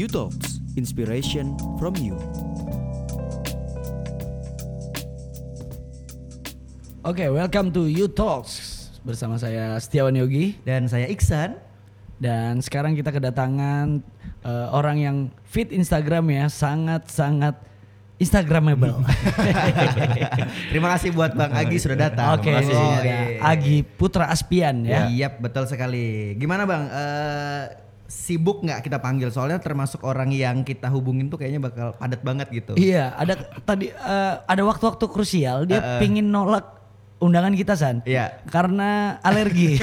You Talks, inspiration from you. Oke, welcome to You Talks bersama saya Setiawan Yogi Dan saya Iksan. dan sekarang kita kedatangan eh, orang yang fit Instagram ya sangat-sangat Instagramable. Terima kasih buat Bang Agi sudah datang. Oke, Terima kasih. ini Oh, iya. Agi Putra Aspian ya. Iya, betul sekali. Gimana Bang? Eh, sibuk nggak kita panggil? Soalnya termasuk orang yang kita hubungin tuh kayaknya bakal padat banget gitu. Iya, ada tadi eh, ada waktu-waktu krusial dia pingin nolak undangan kita San. Iya. Karena alergi.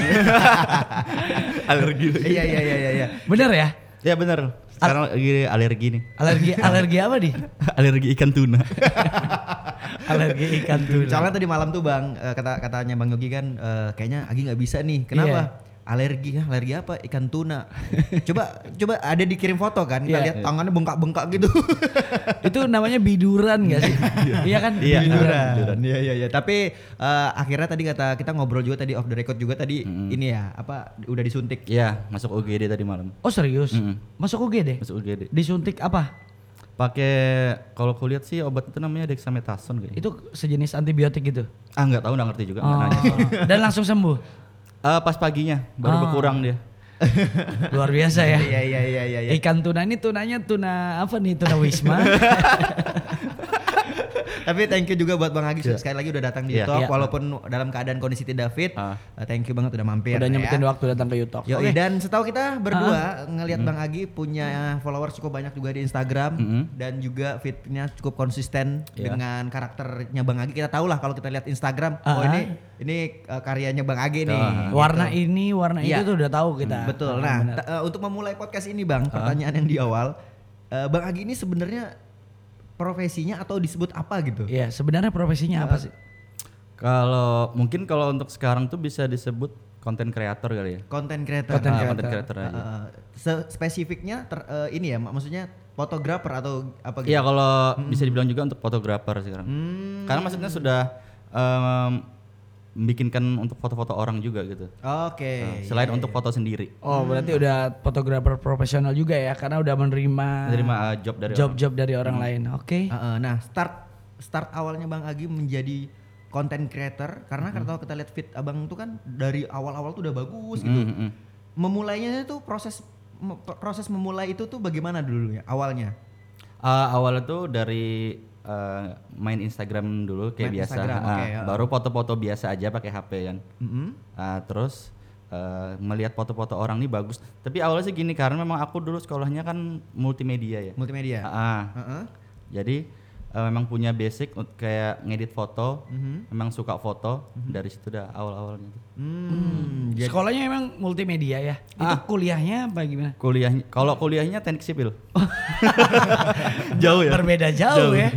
alergi Iya, iya, iya, iya, iya. Bener ya? ya bener sekarang lagi alergi nih Alergi alergi apa nih? alergi ikan tuna alergi ikan tuna. Soalnya tadi malam tuh Bang, eh, kata katanya Bang Yogi kan eh, kayaknya Agi nggak bisa nih. Kenapa? Alergi ya, alergi apa? Ikan tuna. coba coba ada dikirim foto kan, kita Iya. lihat tangannya bengkak-bengkak gitu. Itu namanya biduran gak sih? iya kan? Iya, Biduran. Iya iya iya. Tapi eh, akhirnya tadi kata kita ngobrol juga tadi off the record juga tadi ini ya apa udah disuntik. ya masuk UGD tadi malam Oh serius? Mm-mm. Masuk UGD? masuk UGD Disuntik apa? pakai kalau kulihat sih obat itu namanya dexamethasone kayaknya Itu sejenis antibiotik gitu? ah nggak tahu nggak ngerti juga nggak Oh. nanya. Dan langsung sembuh? Eh, pas paginya baru Ah. berkurang dia Luar biasa ya? Iya iya iya iya. iya. Ikan tuna ini tunanya tuna apa nih? Tuna wisma? Tapi thank you juga buat Bang Agi sekali lagi udah datang di Iya. Talk Iya. walaupun dalam keadaan kondisi tidak fit. Eh, thank you banget udah mampir. Udah nyempetin ya. waktu datang ke YouTube. Oke. dan setahu kita berdua ngelihat Bang Agi punya followers cukup banyak juga di Instagram Mm-mm. dan juga fitnya cukup konsisten Iya. dengan karakternya Bang Agi. Kita tahu lah kalau kita lihat Instagram, oh Ah. ini ini uh, karyanya Bang Agi nih. Ah. Warna Gitu. ini, warna Iya. itu tuh udah tahu kita. Betul. Ah, Nah, uh, untuk memulai podcast ini Bang, pertanyaan yang di awal, uh, Bang Agi ini sebenarnya profesinya atau disebut apa gitu? Iya, sebenarnya profesinya apa sih? kalau mungkin kalau untuk sekarang tuh bisa disebut konten kreator kali ya Content creator. Content Ah, creator. content creator aja Uh, se- spesifiknya ter- uh, ini ya, mak- maksudnya fotografer atau apa gitu? Iya kalau bisa dibilang juga untuk fotografer sekarang. Hmm. Karena maksudnya sudah em, membikinkan untuk foto-foto orang juga gitu. Oke. Nah, selain untuk foto sendiri. Oh, berarti udah fotografer profesional juga ya karena udah menerima Menerima uh, job dari job-job dari orang lain. Oke. Uh, uh, nah, start start awalnya Bang Agi menjadi content creator karena Hmm. kalau kita lihat fit Abang tuh kan dari awal-awal tuh udah bagus gitu. Mm, mm, mm. Memulainya itu proses proses memulai itu tuh bagaimana dulu ya awalnya? Uh, awalnya tuh dari uh, main Instagram dulu kayak Main biasa. Instagram, Ah, oke, ya. Baru foto-foto biasa aja pakai HP kan. Mm-mm. Ah, terus uh, melihat foto-foto orang nih bagus. Tapi awalnya sih gini karena memang aku dulu sekolahnya kan multimedia ya. Multimedia. Ah, ah. Uh-uh. Jadi uh, memang punya basic kayak ngedit foto, Mhm. memang suka foto dari situ dah awal-awalnya. Hmm. jadi- Sekolahnya emang multimedia ya. Itu Ah. kuliahnya apa gimana? Kuliahnya kalau kuliahnya teknik sipil. Jauh ya. Berbeda jauh, Jauh. ya.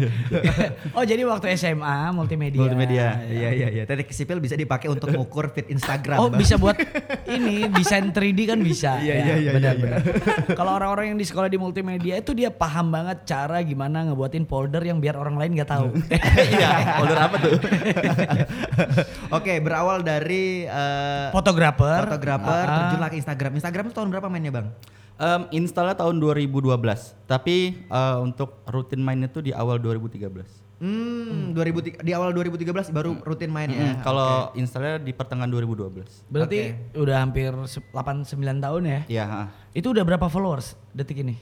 oh, jadi waktu SMA multimedia. Multimedia. Iya iya iya. Teknik sipil bisa dipakai untuk mengukur fit Instagram. Oh, Bang. bisa buat ini desain 3D kan bisa. Iya, Ya, iya, iya, benar, iya, benar. Kalau orang-orang yang di sekolah di multimedia itu dia paham banget cara gimana ngebuatin folder yang biar orang lain nggak tahu. Iya, folder apa tuh? Oke, berawal dari eh, Fotografer. fotografer Ah. terjun lah ke Instagram. Instagram itu tahun berapa mainnya, Bang? Em, installnya tahun 2012, tapi eh, untuk rutin mainnya tuh di awal 2013. Hmm, 2003 di awal 2013 baru rutin main ya. Mm, Kalau installnya di pertengahan 2012. Berarti udah hampir 8 9 tahun ya. Iya. Itu udah berapa followers detik ini?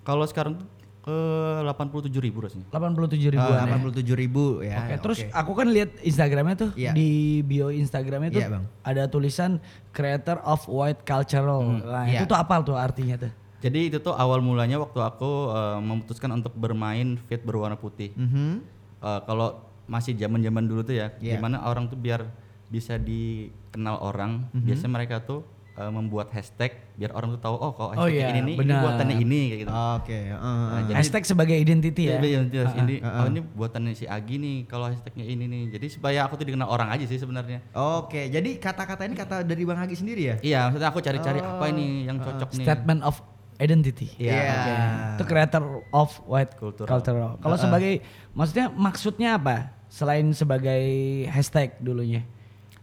Kalau sekarang tuh ke 87 ribu rasanya. 87 Oh, ribuan ya. 87 ribu ya. Oke, terus aku kan lihat Instagramnya tuh Iya. di bio Instagramnya tuh Iya, Bang. ada tulisan creator of white cultural. Nah, Iya. itu tuh apa tuh artinya tuh? Jadi itu tuh awal mulanya waktu aku eh, memutuskan untuk bermain fit berwarna putih. Mhm. Eh, kalau masih zaman-zaman dulu tuh ya, Iya. gimana orang tuh biar bisa dikenal orang, Mhm. biasanya mereka tuh eh, membuat hashtag biar orang tuh tahu oh kalau Oh hashtag iya, ini nih, ini buatannya ini kayak gitu. Oke, heeh. Nah, jadi- Hashtag sebagai identity ya. Iya, iya, iya, ini ah, oh ini buatannya si Agi nih kalau hashtagnya ini nih. Jadi supaya aku tuh dikenal orang aja sih sebenarnya. Oke, jadi kata-kata ini kata dari Bang Hagi sendiri ya? Iya, maksudnya aku cari-cari apa ini yang cocok nih. Statement of identity. Iya. Oke. Itu creator of white Cultural. cultural. Kalau sebagai maksudnya maksudnya apa? Selain sebagai hashtag dulunya.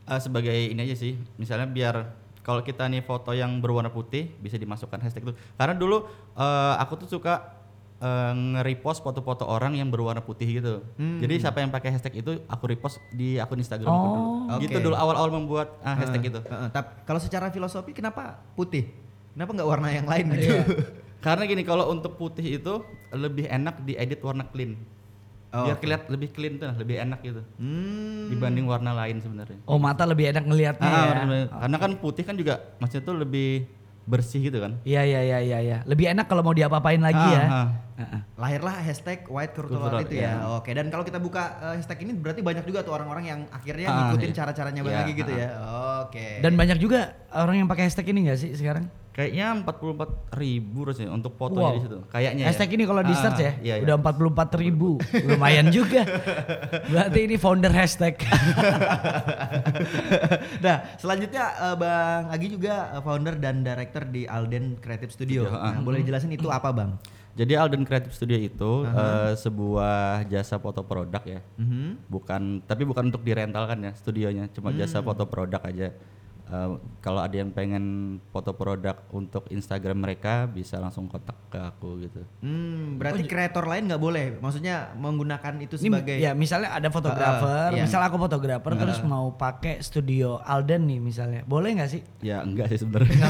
Eh, sebagai ini aja sih, misalnya biar kalau kita nih foto yang berwarna putih bisa dimasukkan hashtag itu. Karena dulu eh, aku tuh suka eh, nge-repost foto-foto orang yang berwarna putih gitu. Jadi siapa yang pakai hashtag itu aku repost di akun Instagram aku dulu. Oh. Gitu dulu awal-awal membuat ah, hashtag itu. Heeh, tap- kalau secara filosofi kenapa putih? Kenapa nggak warna yang lain gitu? Karena gini kalau untuk putih itu lebih enak diedit warna clean. Oh, Biar oke. kelihatan lebih clean tuh, lebih enak gitu. Hmm. Dibanding warna lain sebenarnya. Oh mata lebih enak ngelihatnya Ah, ya. bener-bener. Karena kan putih kan juga maksudnya tuh lebih bersih gitu kan. Iya iya iya iya iya. Lebih enak kalau mau diapa-apain lagi Ah, ya. ah. Heeh. Lahirlah hashtag white Cultural, itu ya. iya. Oke, dan kalau kita buka eh, hashtag ini berarti banyak juga tuh orang-orang yang akhirnya Ah, ngikutin iya. cara-caranya Bang Iya, Agi gitu ah. ya. Oke. Dan banyak juga orang yang pakai hashtag ini gak sih sekarang? Kayaknya 44 ribu harusnya untuk fotonya Wow. di situ. Kayaknya ya. Hashtag ini kalau di Ah, search ya, iya, iya. udah 44 ribu, lumayan juga. Berarti ini founder hashtag. nah, selanjutnya eh, Bang Agi juga eh, founder dan director di Alden Creative Studio. Studio, ah. Nah, boleh dijelasin itu apa, Bang? Jadi Alden Creative Studio itu eh, sebuah jasa foto produk ya. Mhm. Bukan tapi bukan untuk direntalkan ya studionya, cuma jasa Hmm. foto produk aja. Eh, kalau ada yang pengen foto produk untuk Instagram mereka bisa langsung kontak ke aku gitu. Hmm, berarti kreator lain nggak boleh. Maksudnya menggunakan itu ini sebagai ya misalnya ada fotografer, iya. misal aku fotografer terus mau pakai studio Alden nih misalnya, boleh nggak sih? Ya enggak sih sebenarnya.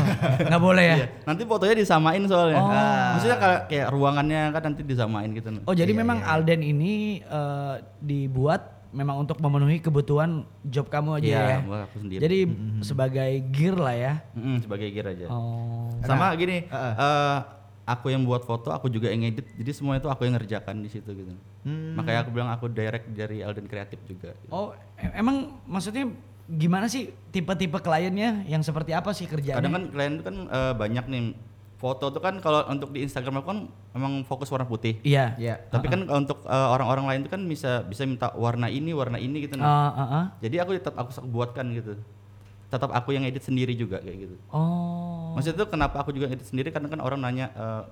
Nggak boleh ya? Iya, nanti fotonya disamain soalnya. Oh. Maksudnya kayak, kayak ruangannya kan nanti disamain gitu. Oh jadi Iya, memang Alden ini eh, dibuat memang untuk memenuhi kebutuhan job kamu aja Iya, ya. buat aku sendiri. Jadi sebagai gear lah ya. Mm-mm, sebagai gear aja. Oh. Sama gini, Heeh. eh, aku yang buat foto, aku juga yang edit. Jadi semua itu aku yang ngerjakan di situ gitu. Hmm. Makanya aku bilang aku direct dari Alden Kreatif juga. gitu. Oh, emang maksudnya gimana sih tipe-tipe kliennya yang seperti apa sih kerjanya? Kadang kan klien itu kan eh, banyak nih foto tuh kan kalau untuk di Instagram aku kan emang fokus warna putih. Iya. ya. Tapi kan untuk eh, orang-orang lain itu kan bisa bisa minta warna ini, warna ini gitu. Ah, Nah. ah, ah. Jadi aku tetap aku buatkan gitu. Tetap aku yang edit sendiri juga kayak gitu. Oh. Maksudnya tuh kenapa aku juga edit sendiri karena kan orang nanya eh,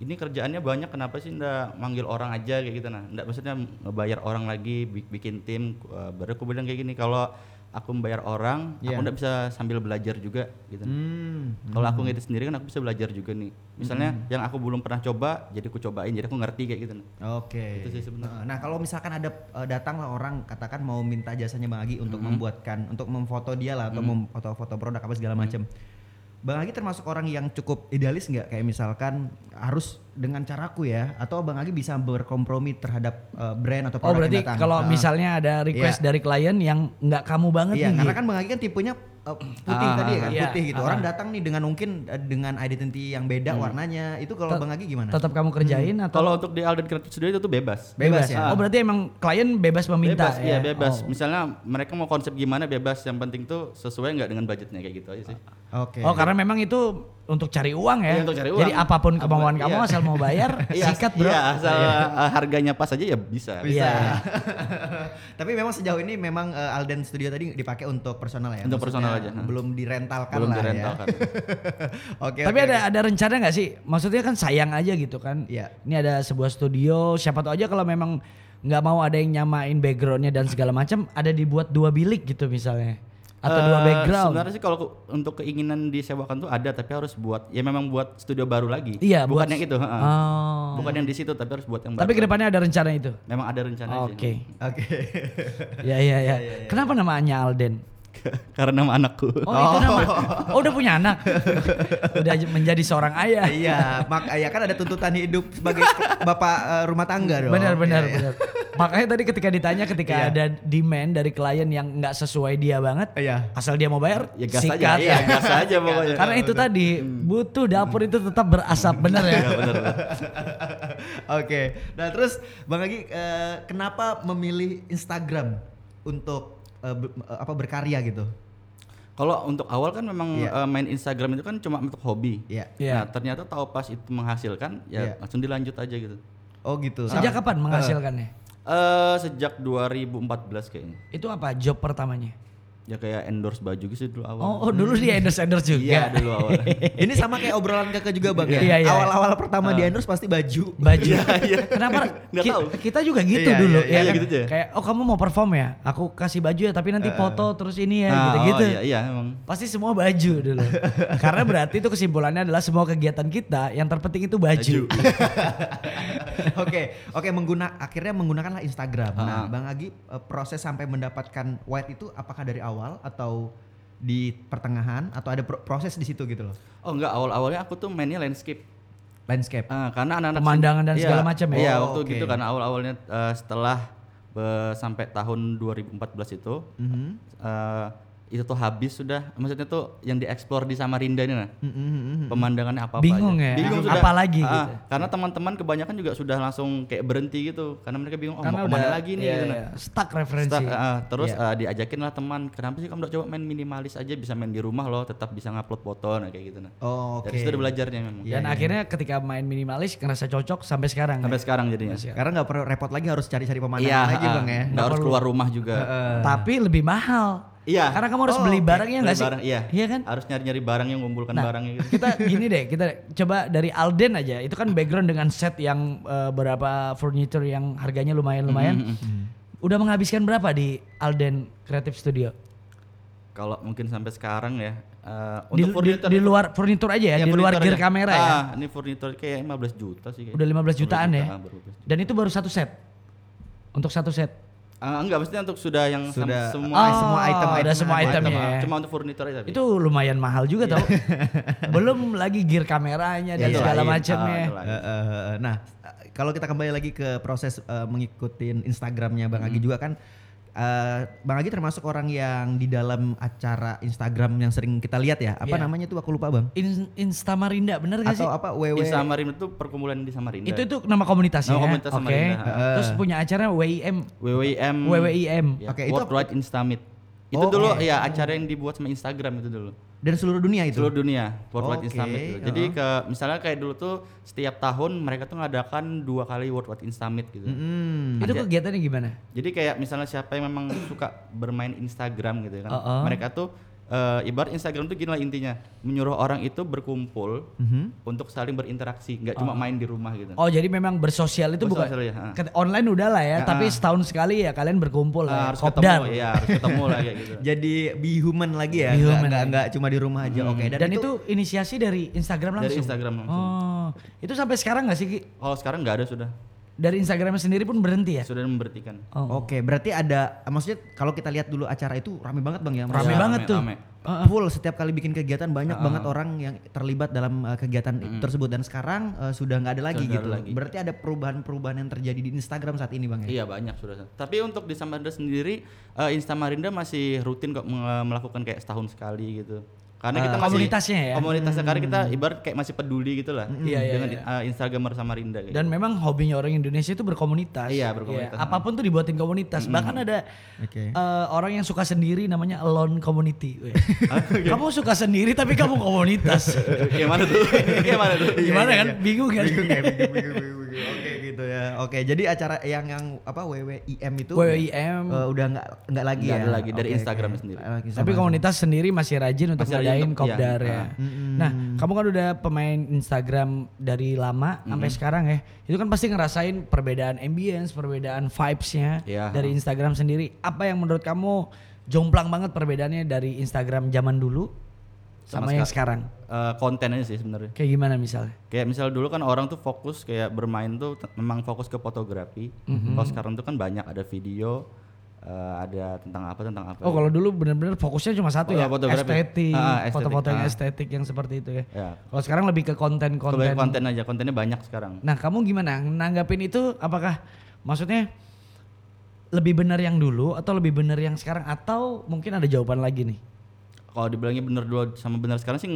ini kerjaannya banyak kenapa sih ndak manggil orang aja kayak gitu nah. Ndak maksudnya ngebayar orang lagi bik- bikin tim eh, baru aku bilang kayak gini kalau aku membayar orang Iya. aku ndak bisa sambil belajar juga gitu. Hmm. Kalau aku ngedit sendiri kan aku bisa belajar juga nih. Misalnya yang aku belum pernah coba jadi aku cobain jadi aku ngerti kayak gitu. nah. Oke. Itu sih sebenarnya. Nah, kalau misalkan ada eh, datanglah orang katakan mau minta jasanya Bang Agi untuk membuatkan untuk memfoto dia lah atau memfoto foto produk apa segala macam. Bang Agi termasuk orang yang cukup idealis nggak kayak misalkan harus dengan caraku ya atau Bang Agi bisa berkompromi terhadap eh, brand atau Oh produk berarti yang datang. kalau Ah. misalnya ada request Iya. dari klien yang nggak kamu banget Iya, nih. karena kan Bang Agi kan tipenya eh, putih Ah, tadi ya kan, iya. putih gitu. Ah, Orang ah. datang nih dengan mungkin eh, dengan identity yang beda warnanya. Itu kalau Bang Agi gimana? tetap kamu kerjain atau Kalau untuk di Alden Creative Studio itu tuh bebas. Bebas ya? Oh berarti emang klien bebas meminta bebas, ya? iya bebas. Oh. Misalnya mereka mau konsep gimana bebas, yang penting tuh sesuai nggak dengan budgetnya kayak gitu aja sih. Oke. Oh karena memang itu untuk cari uang ya. Iya, untuk cari uang. Jadi apa pun Apa- kemauan kamu iya. asal mau bayar, sikat bro. Iya, asal uh, harganya pas aja ya bisa. Bisa. Iya. Tapi memang sejauh ini memang eh, Alden Studio tadi dipakai untuk personal ya. Untuk Maksudnya personal aja. Belum direntalkan Belum lah direntalkan. ya. Oke. Tapi oke, ada ada rencana nggak sih? Maksudnya kan sayang aja gitu kan. Iya. Ini ada sebuah studio, siapa tahu aja kalau memang nggak mau ada yang nyamain backgroundnya dan segala macam, ada dibuat dua bilik gitu misalnya, atau dua Eh, background. Sebenarnya sih kalau untuk keinginan disewakan tuh ada, tapi harus buat ya memang buat studio baru lagi. Iya, bukan buat- yang itu. heeh. Oh. Bukan yang di situ, tapi harus buat yang baru. Tapi ke depannya ada rencana itu. memang ada rencana Oke. Oke. Ya ya ya. Kenapa namanya Alden? Karena nama anakku. Oh, itu nama. Oh, udah punya anak. udah menjadi seorang ayah. Iya, mak ya kan ada tuntutan hidup sebagai bapak eh, rumah tangga dong. Benar benar Iya, iya. benar. Makanya tadi ketika ditanya ketika Iya. ada demand dari klien yang nggak sesuai dia banget, Iya. asal dia mau bayar, Ya gas aja, sikat. iya, gas aja pokoknya. Karena itu tadi butuh dapur itu tetap berasap bener ya. Oke. Nah, terus Bang Agi eh, kenapa memilih Instagram untuk eh, ber- eh, apa berkarya gitu? Kalau untuk awal kan memang Iya. eh, main Instagram itu kan cuma untuk hobi. Iya. Iya. Nah ternyata tahu pas itu menghasilkan ya Iya. langsung dilanjut aja gitu. Oh gitu. Sejak kapan menghasilkannya? Eh sejak 2014 kayaknya. Itu apa job pertamanya? Ya kayak endorse baju gitu dulu awal. Oh, oh dulu dia endorse endorse juga. Iya dulu awal. Ini sama kayak obrolan kakak juga bang ya. Iya, iya. Awal-awal pertama di endorse pasti baju. baju. Kenapa? Nggak Ki- tahu. Kita juga gitu Iya, dulu. iya, ya iya, kan? gitu aja. Kayak oh kamu mau perform ya? Aku kasih baju ya, tapi nanti foto terus ini ya, Nah, gitu-gitu. Oh, iya, iya emang. Pasti semua baju dulu. Karena berarti itu kesimpulannya adalah semua kegiatan kita yang terpenting itu baju. Oke, oke mengguna akhirnya menggunakanlah Instagram. Nah, Ah. Bang Agi eh, proses sampai mendapatkan white itu apakah dari awal atau di pertengahan atau ada pro- proses di situ gitu loh? Oh enggak, awal-awalnya aku tuh mainnya landscape. Landscape. Ah, karena anak-anak Pemandangan dan Iya, segala macam ya? Iya, Oh, waktu oke. gitu karena awal-awalnya eh, setelah be- sampai tahun 2014 itu Mhm. eh, itu tuh habis sudah maksudnya tuh yang dieksplor di Samarinda ini nah. Mhm. Pemandangannya apa-apa Bingung aja. ya, Bingung apa sudah. lagi Ah, gitu. Karena teman-teman kebanyakan juga sudah langsung kayak berhenti gitu karena mereka bingung oh Karena mau ke mana udah lagi nih iya, gitu nah. iya, stuck referensi. Stuck, ah, terus Iya. ah, diajakin lah teman, kenapa sih kamu nggak coba main minimalis aja bisa main di rumah loh, tetap bisa ngupload foto nah kayak gitu nah. Oh, oke. Dari situ udah belajarnya memang. Iya, Dan akhirnya ketika main minimalis ngerasa cocok sampai sekarang. Sampai ya? sekarang jadinya. Karena nggak perlu repot lagi harus cari-cari pemandangan Iya, lagi ah, bang ya. nggak harus keluar rumah juga. Tapi lebih mahal. Iya. Karena kamu harus Oh, beli barangnya nggak sih? barang, iya. Iya kan? Harus nyari-nyari barang yang ngumpulkan Nah, barangnya gitu. kita gini deh, kita coba dari Alden aja. Itu kan background dengan set yang eh, berapa furniture yang harganya lumayan-lumayan. Udah menghabiskan berapa di Alden Creative Studio? Kalau mungkin sampai sekarang ya eh, Di, untuk di, di luar furniture aja ya, Ya, di luar gear aja. kamera ya. ah, ini furniture kayak 15 juta sih kayaknya. Udah 15 jutaan ya. ah, baru 15 juta. Dan itu baru satu set. Untuk satu set. Ah, enggak, maksudnya untuk sudah yang Sudah semua Ah, semua item ada item semua itemnya ah, ya. Cuma untuk furniture aja tapi. Itu lumayan mahal juga tau. Belum lagi gear kameranya dan Iya, segala macamnya. Eh, eh, nah, eh, kalau kita kembali lagi ke proses eh, mengikutin Instagramnya Bang Agi juga kan, eh, Bang Agi termasuk orang yang di dalam acara Instagram yang sering kita lihat ya. Apa Iya. namanya tuh aku lupa Bang. In, Instamarinda bener gak sih? Atau apa WW? Di Samarinda itu perkumpulan di Samarinda. Itu itu nama komunitasnya. Nama komunitas Oke. Samarinda, ha. Terus punya acara WIM. WWIM. WWIM. Ya, Oke, itu World Wide Instamit. Itu Oh, dulu oke. ya acara yang dibuat sama Instagram itu dulu. Dan seluruh dunia itu. Seluruh dunia World Wide Oke, Instamit gitu. Jadi ke misalnya kayak dulu tuh setiap tahun mereka tuh ngadakan dua kali World Wide Instamit gitu. Hmm. Itu kegiatannya gimana? Jadi kayak misalnya siapa yang memang suka bermain Instagram gitu kan. Uh-uh. Mereka tuh eh, ibarat Instagram tuh gini lah intinya, menyuruh orang itu berkumpul Mhm. untuk saling berinteraksi, nggak cuma main di rumah gitu. Oh jadi memang bersosial itu bukan Bersosial, ya, ha. Ket- online udah lah ya, Ya, tapi setahun sekali ya kalian berkumpul Ah, lah. ya. harus Kopdar. ketemu, ya harus ketemu lah kayak gitu. Jadi be human lagi ya, Be nggak, human nggak, lagi. nggak cuma di rumah aja. Oke. Dan, Dan, itu, inisiasi dari Instagram langsung. Dari Instagram langsung. Oh, itu sampai sekarang nggak sih? Ki? Kalau sekarang nggak ada sudah, Dari Instagramnya sendiri pun berhenti ya? sudah memberhentikan. Oh. Oke, berarti ada maksudnya kalau kita lihat dulu acara itu rame banget Bang ya. Rame Maksudnya banget tuh. rame. Full setiap kali bikin kegiatan banyak banget orang yang terlibat dalam uh, kegiatan tersebut dan sekarang uh, sudah nggak ada lagi Sudah gitu. ada lagi. Berarti ada perubahan-perubahan yang terjadi di Instagram saat ini Bang ya. Iya banyak sudah. Tapi untuk di Samarinda sendiri, eh, Instamarinda masih rutin kok melakukan kayak setahun sekali gitu. Karena kita masih komunitasnya ya? Komunitasnya karena kita ibarat kayak masih peduli gitu lah Iya, iya, dengan iya. eh, Instagramer Samarinda kayak Dan gitu. memang hobinya orang Indonesia itu berkomunitas. Iya, berkomunitas. apa pun tuh dibuatin komunitas. Bahkan ada Oke. eh, orang yang suka sendiri namanya alone community. Weh. kamu suka sendiri tapi kamu komunitas. kayak mana tuh? kayak mana tuh? Gimana kan? Bingung kan? Bingung ya, bingung, bingung, bingung, Oke gitu ya. Oke, jadi acara yang yang apa WWIM itu WWIM. uh, udah nggak nggak lagi Nggak ya. ada lagi, dari Oke, Instagram oke. sendiri. Lagi Tapi sama- komunitas sendiri masih rajin untuk Masih ngadain kopdar iya, ya. ah. Nah, kamu kan udah pemain Instagram dari lama sampai sekarang ya. Itu kan pasti ngerasain perbedaan ambience, perbedaan vibes-nya Iya. dari Instagram sendiri. Apa yang menurut kamu jomplang banget perbedaannya dari Instagram zaman dulu sama, Sama yang sekarang? Eh, konten aja sih sebenarnya. Kayak gimana misalnya? Kayak misal dulu kan orang tuh fokus kayak bermain tuh memang fokus ke fotografi. Mhm. Kalau sekarang tuh kan banyak ada video, eh, ada tentang apa tentang apa. Oh, kalau dulu bener-bener fokusnya cuma satu Oh, ya, fotografi. estetik, Ah, estetik. foto-foto yang Ah. estetik yang seperti itu ya. ya. Kalau sekarang lebih ke konten-konten. Kebanyakan konten aja, kontennya banyak sekarang. Nah, kamu gimana nanggapin itu? Apakah maksudnya lebih benar yang dulu atau lebih benar yang sekarang atau mungkin ada jawaban lagi nih? Kalau dibilangnya bener dulu sama bener sekarang sih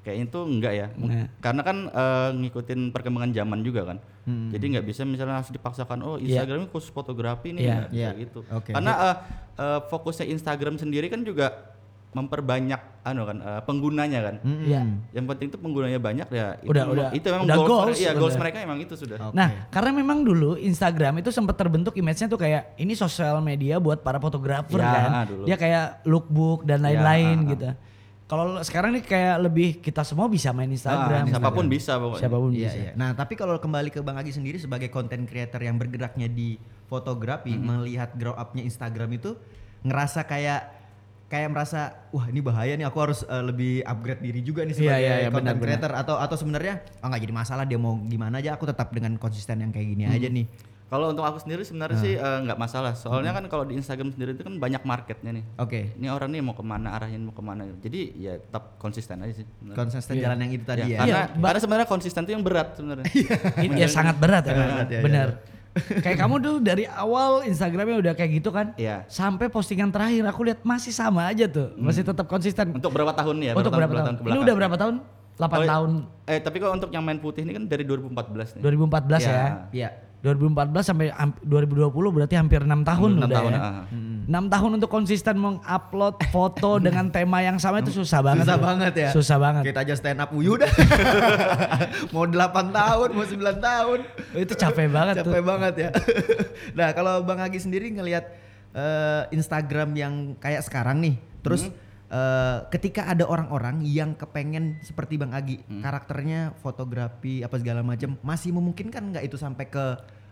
kayaknya itu enggak ya. Nah. Karena kan eh, ngikutin perkembangan zaman juga kan. Hmm. Jadi nggak bisa misalnya harus dipaksakan oh Instagramnya khusus fotografi nih Iya. nggak bisa Iya. gitu. Oke. Karena eh, eh, fokusnya Instagram sendiri kan juga memperbanyak anu kan eh, penggunanya kan. Iya. Yang penting tuh penggunanya banyak ya. Itu Udah- memang- udah- itu memang udah goals, goals mereka- Iya, goals mereka emang itu sudah. Oke. Nah, karena memang dulu Instagram itu sempat terbentuk image-nya tuh kayak ini sosial media buat para fotografer Ya, kan. dulu. Dia kayak lookbook dan lain-lain ah, ah. gitu. Kalau sekarang nih kayak lebih kita semua bisa main Instagram. Ah, siapa pun bisa pokoknya. Siapa pun Iya, bisa. iya. Nah, tapi kalau kembali ke Bang Agi sendiri sebagai content creator yang bergeraknya di fotografi, melihat grow up-nya Instagram itu ngerasa kayak kayak merasa wah ini bahaya nih aku harus eh, lebih upgrade diri juga nih Iya, sebagai iya, iya, content benar, creator atau atau sebenarnya oh nggak jadi masalah dia mau gimana aja aku tetap dengan konsisten yang kayak gini aja nih. Kalau untuk aku sendiri sebenarnya sih eh, nggak masalah. Soalnya kan kalau di Instagram sendiri itu kan banyak marketnya nih. Oke. Ini orang nih mau ke mana arahnya mau ke mana. Jadi ya tetap konsisten aja sih. sebenarnya. Konsisten jalan yang itu tadi ya. Ya, karena, Iya, karena sebenarnya konsisten itu yang berat sebenarnya. Ini ya sangat berat ya, Berat, ya, benar. Kayak kamu dulu dari awal Instagramnya udah kayak gitu kan? Iya. Sampai postingan terakhir aku lihat masih sama aja tuh, masih tetap konsisten. Untuk berapa tahun ya? Untuk berapa tahun? Ini ke belakang. udah berapa tahun? 8 Kalau- tahun. Eh tapi kalau untuk yang main putih ini kan dari 2014 nih. 2014 Iya. ya. Iya. 2014 sampai hamp- 2020 berarti hampir enam tahun Enam udah tahun, ya. ah. 6 tahun untuk konsisten mengupload foto dengan tema yang sama itu susah banget. Susah loh. banget ya. Susah banget. Kita aja stand up Uyu dah. mau 8 tahun, mau 9 tahun. Itu capek banget tuh. Capek banget ya. nah, kalau Bang Agi sendiri ngelihat eh, Instagram yang kayak sekarang nih, terus Hmm. Eh, ketika ada orang-orang yang kepengen seperti Bang Agi, Hmm. karakternya fotografi apa segala macam, masih memungkinkan nggak itu sampai ke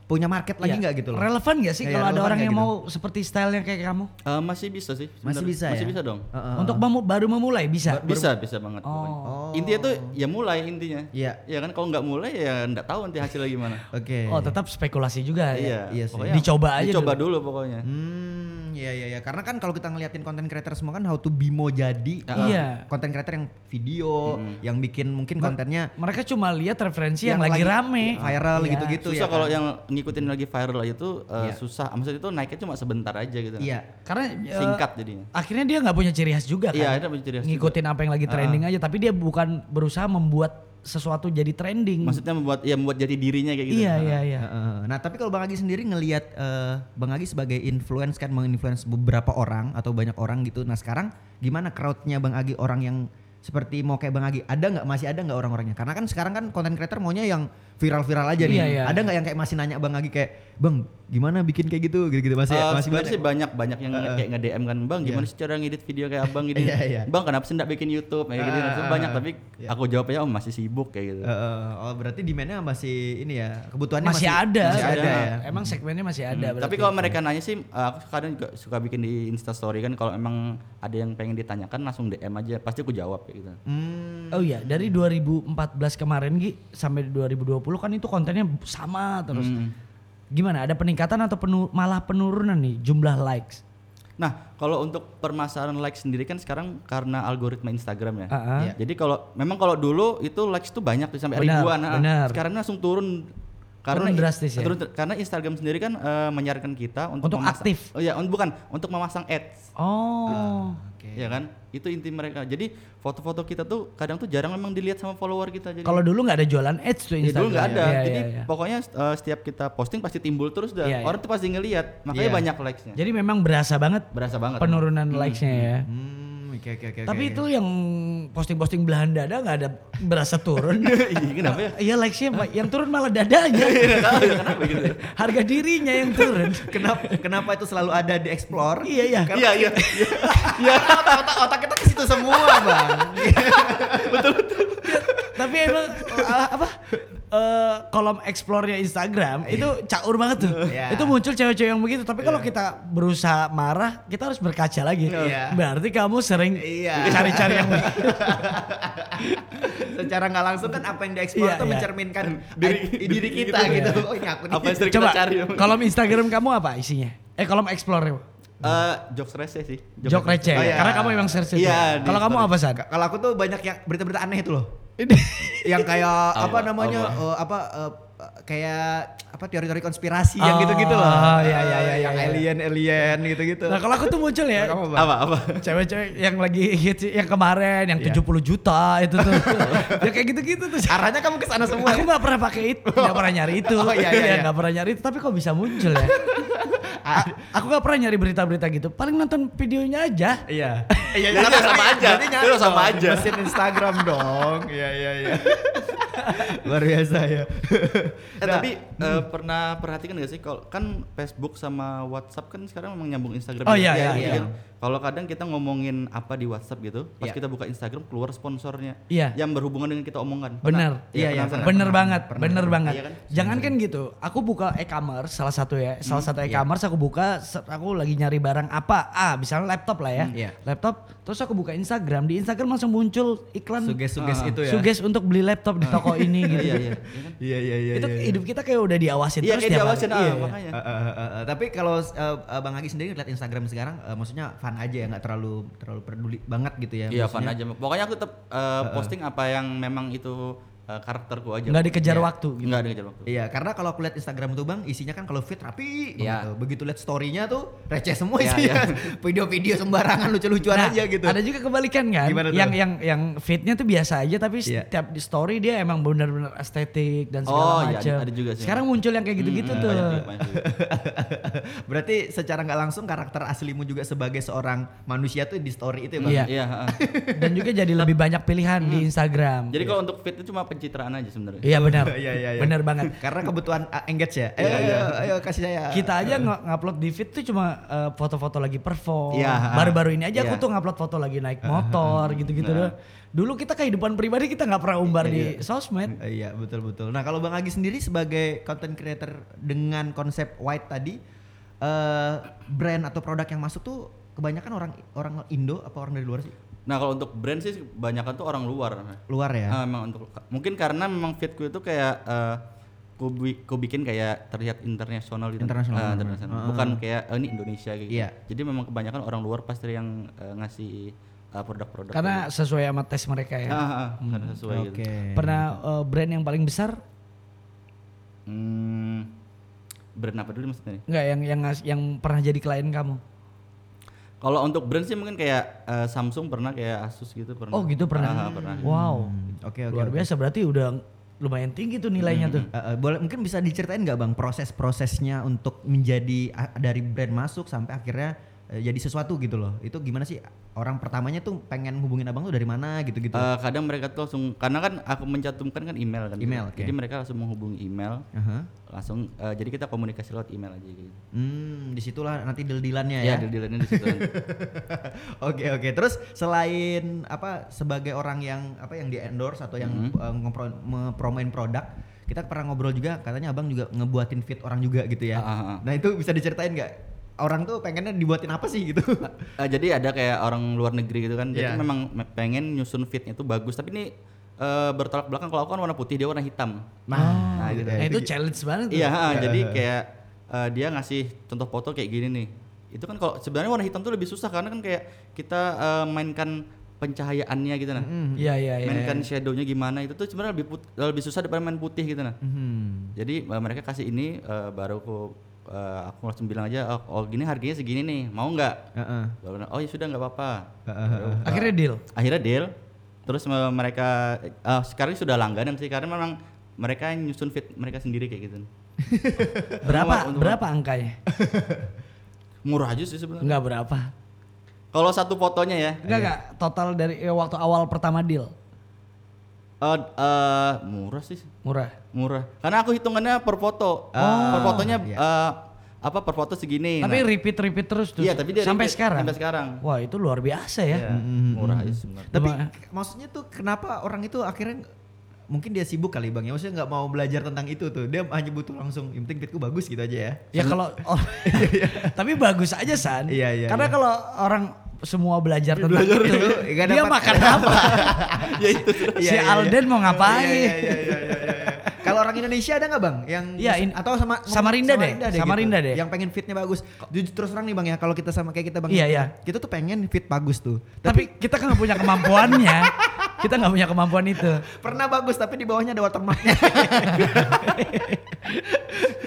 punya market lagi Iya. nggak gitu loh? Relevan gak sih Iya, kalau ada orang yang gitu? mau seperti stylenya kayak kamu? Eh, masih bisa sih. Masih sebenarnya. bisa Masih ya? bisa dong. Heeh. Untuk memu- baru memulai bisa. Bisa, bisa banget pokoknya. Oh. Intinya tuh ya mulai intinya. Iya. Ya kan kalau nggak mulai ya nggak tahu nanti hasilnya gimana. Oke. Oh, tetap spekulasi juga ya. Iya, Iya sih. pokoknya Dicoba aja Dicoba dulu. dulu, pokoknya. Hmm, iya iya iya. Karena kan kalau kita ngeliatin konten creator semua kan how to be mau jadi Iya. konten creator yang video, yang bikin mungkin kontennya Mereka cuma lihat referensi yang, Yang lagi, lagi rame. viral Iya. gitu-gitu susah ya. kalau kan? yang ngikutin lagi viral itu eh, Iya. susah. Maksudnya itu naiknya cuma sebentar aja gitu. Iya. Karena eh, Singkat jadinya. akhirnya dia nggak punya ciri khas juga kan. Iya, ada punya ciri khas Ngikutin apa yang lagi trending aja, tapi dia bukan berusaha membuat sesuatu jadi trending. Maksudnya membuat ya membuat jadi dirinya kayak gitu. iya, iya, iya. Heeh. Nah, tapi kalau Bang Agi sendiri ngelihat eh, Bang Agi sebagai influence kan menginfluence beberapa orang atau banyak orang gitu. Nah, sekarang gimana crowdnya Bang Agi orang yang seperti mau kayak Bang Agi? Ada nggak masih ada nggak orang-orangnya? Karena kan sekarang kan konten creator maunya yang viral-viral aja nih. Iya, iya. Ada nggak yang kayak masih nanya Bang Agi kayak, "Bang, gimana bikin kayak gitu?" gitu-gitu masih Eh, masih banyak. sih banyak banyak yang kayak nge-DM kan bang gimana sih cara ngedit video kayak abang gini Iya, iya. bang kenapa sih nggak bikin YouTube kayak gitu Ah, banyak tapi aku jawabnya oh masih sibuk kayak gitu Heeh. oh, berarti demandnya masih ini ya, kebutuhannya Masih, masih, ada. Masih ada ya. Emang segmennya masih ada. Hmm, berarti. tapi kalau mereka nanya sih uh, aku kadang juga suka bikin di Insta Story kan kalau emang ada yang pengen ditanyakan langsung DM aja pasti aku jawab kayak gitu Hmm. Oh iya, dari 2014 kemarin Gi sampai 2020 kan itu kontennya sama terus. Hmm. Gimana? Ada peningkatan atau penu- malah penurunan nih jumlah likes? Nah, kalau untuk permasalahan likes sendiri kan sekarang karena algoritma Instagram ya. Ah, ah. Iya. Jadi kalau memang kalau dulu itu likes tuh banyak tuh sampai Benar, ribuan. nah, benar. Sekarang langsung turun Turun drastis ya? turun- karena Instagram sendiri kan eh, menyarankan kita untuk, Untuk memasang- aktif. Oh iya, un- bukan untuk memasang ads. Oh. Oke. Ya kan? Itu inti mereka. Jadi foto-foto kita tuh kadang tuh jarang memang dilihat sama follower kita jadi. Kalau dulu nggak ada jualan ads tuh Ya, Instagram. dulu nggak ada. Iya, Jadi iya, iya. pokoknya eh, setiap kita posting pasti timbul terus dah. Iya, iya. Orang tuh pasti ngelihat. Makanya Iya. banyak likes-nya. Jadi memang berasa banget Berasa banget. penurunan likes-nya ya. Hmm, oke oke oke. Tapi oke. itu yang posting-posting belahan dada nggak ada berasa turun. Iya, kenapa ya? Iya likes-nya ma- yang turun malah dadanya. kenapa gitu? Harga dirinya yang turun. kenapa kenapa itu selalu ada di explore? Iya, iya. Iya, iya. Ya otak, otak kita ke situ semua, Bang. Tapi emang uh, apa eh, kolom explore-nya Instagram itu caur banget tuh. Iya. Itu muncul cewek-cewek yang begitu. Tapi kalau kita berusaha marah, kita harus berkaca lagi. Iya. Berarti kamu sering Iya. cari-cari yang begitu. Secara nggak langsung kan apa yang di explore Iya, itu iya. mencerminkan Diri- diri, kita gitu. iya. Oh, ini aku nih. Apa yang sering Coba kita cari? kolom Instagram kamu apa isinya? Eh kolom explore Eh, jokes receh sih. Jok receh. Oh, iya. Karena kamu emang itu. Iya, Kalau kamu apa San? Kalau aku tuh banyak yang berita-berita aneh itu loh. yang kayak apa, namanya Apa? eh, apa eh, kayak apa teori-teori konspirasi yang gitu-gitu loh. Oh, iya, iya, iya, yang iya. alien alien gitu-gitu. Nah kalau aku tuh muncul ya. Kamu apa? Apa apa? Cewek-cewek yang lagi hits yang kemarin yang Iya. 70 juta itu tuh. ya kayak gitu-gitu tuh. Arahnya kamu ke sana semua. Aku nggak pernah pakai itu, nggak pernah nyari itu, Oh, iya, iya, iya. nggak pernah nyari itu, tapi kok bisa muncul ya? Aku gak pernah nyari berita-berita gitu. Paling nonton videonya aja. Iya. Iya, Jadi tapi- sama aja. Itu sama aja. Mesin Instagram dong. Iya, iya, iya. Luar biasa ya. Eh Nah, tapi eh, pernah perhatikan gak sih kalau kan Facebook sama WhatsApp kan sekarang memang nyambung Instagram. Oh, ya? iya, iya, kan? Kalau kadang kita ngomongin apa di WhatsApp gitu, pas Iya. kita buka Instagram keluar sponsornya Iya. yang berhubungan dengan kita omongkan. Bener. Iya, iya, bener pernah, banget, pernah, bener pernah. banget. Iya kan? Jangan kan gitu. Aku buka e-commerce salah satu ya, salah satu e-commerce aku buka, aku lagi nyari barang apa? Ah, misalnya laptop lah ya. Hmm, iya. Laptop. Terus aku buka Instagram, di Instagram langsung muncul iklan Suges-suges Ah, itu ya. suges untuk beli laptop di toko ini gitu. Iya, iya. Iya, iya, iya. itu iya, iya. hidup kita kayak udah diawasin Iya terus kayak diawasin ah, Iya, iya. makanya. Eh, eh, eh, tapi kalau Bang Agi sendiri lihat Instagram sekarang, maksudnya fun aja ya, nggak terlalu terlalu peduli banget gitu ya. Iya, fun aja. Pokoknya aku tetap eh, posting apa yang memang itu eh, karakterku aja. Nggak dikejar Iya. waktu gitu. Enggak dikejar waktu. Iya, karena kalau aku lihat Instagram tuh Bang, isinya kan kalau fit rapi banget Iya. tuh. Begitu lihat story-nya tuh receh semua Iya, isinya. Video-video sembarangan lucu-lucuan Nah, aja gitu. Ada juga kebalikan kan, Gimana tuh? yang yang yang fitnya tuh biasa aja tapi Iya. setiap di story dia emang benar-benar estetik dan Oh, segala iya, macam. ada juga sih. Sekarang muncul yang kayak gitu-gitu Hmm, tuh. banyak juga, banyak juga. Berarti secara nggak langsung karakter aslimu juga sebagai seorang manusia tuh di story itu ya Bang? Iya. Iya, heeh. Dan juga jadi lebih banyak pilihan di Instagram. Jadi kalau untuk fit itu cuma pencitraan aja sebenarnya. Iya benar. Iya, iya, iya. Benar banget. Karena kebutuhan uh, engage ya. Ayo, ayo, ayo, kasih saya. Kita aja nge- ngupload di feed tuh cuma eh, foto-foto lagi perform. Iya. Baru-baru ini aja aku Iya. tuh ngupload foto lagi naik motor gitu-gitu Nah. doh. Dulu kita kehidupan pribadi kita nggak pernah umbar di sosmed. Iya betul betul. Nah kalau Bang Agi sendiri sebagai content creator dengan konsep white tadi, eh brand atau produk yang masuk tuh kebanyakan orang orang Indo apa orang dari luar sih? Nah, kalau untuk brand sih kebanyakan tuh orang luar. Luar ya. Ah, memang untuk mungkin karena memang fitku itu kayak eh ku, bi- ku bikin kayak terlihat internasional gitu. Internasional, internasional. Ah. Bukan kayak "Oh, ini Indonesia gitu. Iya. Jadi memang kebanyakan orang luar pasti yang eh, ngasih eh, produk-produk. Karena sesuai sama tes mereka ya. Ah, ah, ah, karena sesuai Oke. gitu. Pernah eh, brand yang paling besar? Hmm, brand apa dulu maksudnya? Enggak yang yang yang pernah jadi klien kamu? Kalau untuk brand sih mungkin kayak eh, Samsung pernah kayak Asus gitu pernah. Oh gitu pernah. Ah, ah, pernah. Wow. Hmm, Oke oke. Luar oke. biasa berarti udah lumayan tinggi tuh nilainya tuh. Eh, eh, boleh mungkin bisa diceritain nggak bang proses-prosesnya untuk menjadi ah, dari brand masuk sampai akhirnya jadi sesuatu gitu loh. Itu gimana sih orang pertamanya tuh pengen hubungin abang tuh dari mana gitu-gitu. Eh, kadang mereka tuh langsung karena kan aku mencantumkan kan email kan. Email, oke. Jadi mereka langsung menghubungi email, Aha. langsung eh, jadi kita komunikasi lewat email aja gitu. Hmm, di situlah nanti deal-dealannya Ya, ya. deal-dealannya di situ. Oke oke. Terus selain apa sebagai orang yang apa yang di endorse atau yang Mhm. eh, ngepro- mempromoin produk, kita pernah ngobrol juga katanya abang juga ngebuatin fit orang juga gitu ya. Ah. Nah itu bisa diceritain nggak? Orang tuh pengennya dibuatin apa sih gitu? Eh, jadi ada kayak orang luar negeri gitu kan. Jadi Iya. memang me- pengen nyusun fitnya itu bagus, tapi ini eh, bertolak belakang kalau aku kan warna putih, dia warna hitam. Nah, Nah, gitu. Nah, itu challenge banget tuh. Iya, ha, jadi kayak eh, dia ngasih contoh foto kayak gini nih. Itu kan kalau sebenarnya warna hitam tuh lebih susah karena kan kayak kita eh, mainkan pencahayaannya gitu nah. Iya iya iya. mainkan shadownya gimana itu tuh sebenarnya lebih put- lebih susah daripada main putih gitu nah. Mhm. Jadi eh, mereka kasih ini eh, baru aku eh, aku langsung bilang aja oh, oh gini harganya segini nih mau nggak? Bilang, oh ya sudah nggak apa-apa. Akhirnya deal. Akhirnya deal. Terus mereka eh, sekarang sudah langganan sih karena memang mereka yang nyusun fit mereka sendiri kayak gitu. Berapa Untuk- berapa angkanya? Murah aja sih sebenarnya. Enggak berapa. Kalau satu fotonya ya, Enggak enggak total dari eh, waktu awal pertama deal. Eh eh, murah sih, Murah. murah. Karena aku hitungannya per foto. per fotonya iya. eh, apa per foto segini. Tapi Nah, repeat repeat terus tuh. Iya, tapi dia sampai repeat, sekarang. sampai sekarang. Wah, itu luar biasa ya. Iya, murah aja sebenarnya. Tapi Cuma- maksudnya tuh kenapa orang itu akhirnya mungkin dia sibuk kali bang ya maksudnya nggak mau belajar tentang itu tuh dia hanya butuh langsung yang penting fitku bagus gitu aja ya Ya kalau oh, tapi bagus aja San. Iya, iya, Karena iya. kalau orang semua belajar tentang itu, nggak dia dapat- makan apa? ya itu. si Alden mau ngapain? Iya, iya, iya, iya, iya, iya. kalau orang Indonesia ada nggak bang yang Iya, in- atau sama Samarinda deh, Samarinda gitu. deh. yang pengen fitnya bagus jujur terus terang nih bang ya kalau kita sama kayak kita bang Iya, ya, iya. kita tuh pengen fit bagus tuh Tapi kita kan nggak punya kemampuannya. kita nggak punya kemampuan itu. pernah bagus tapi di bawahnya ada watermarknya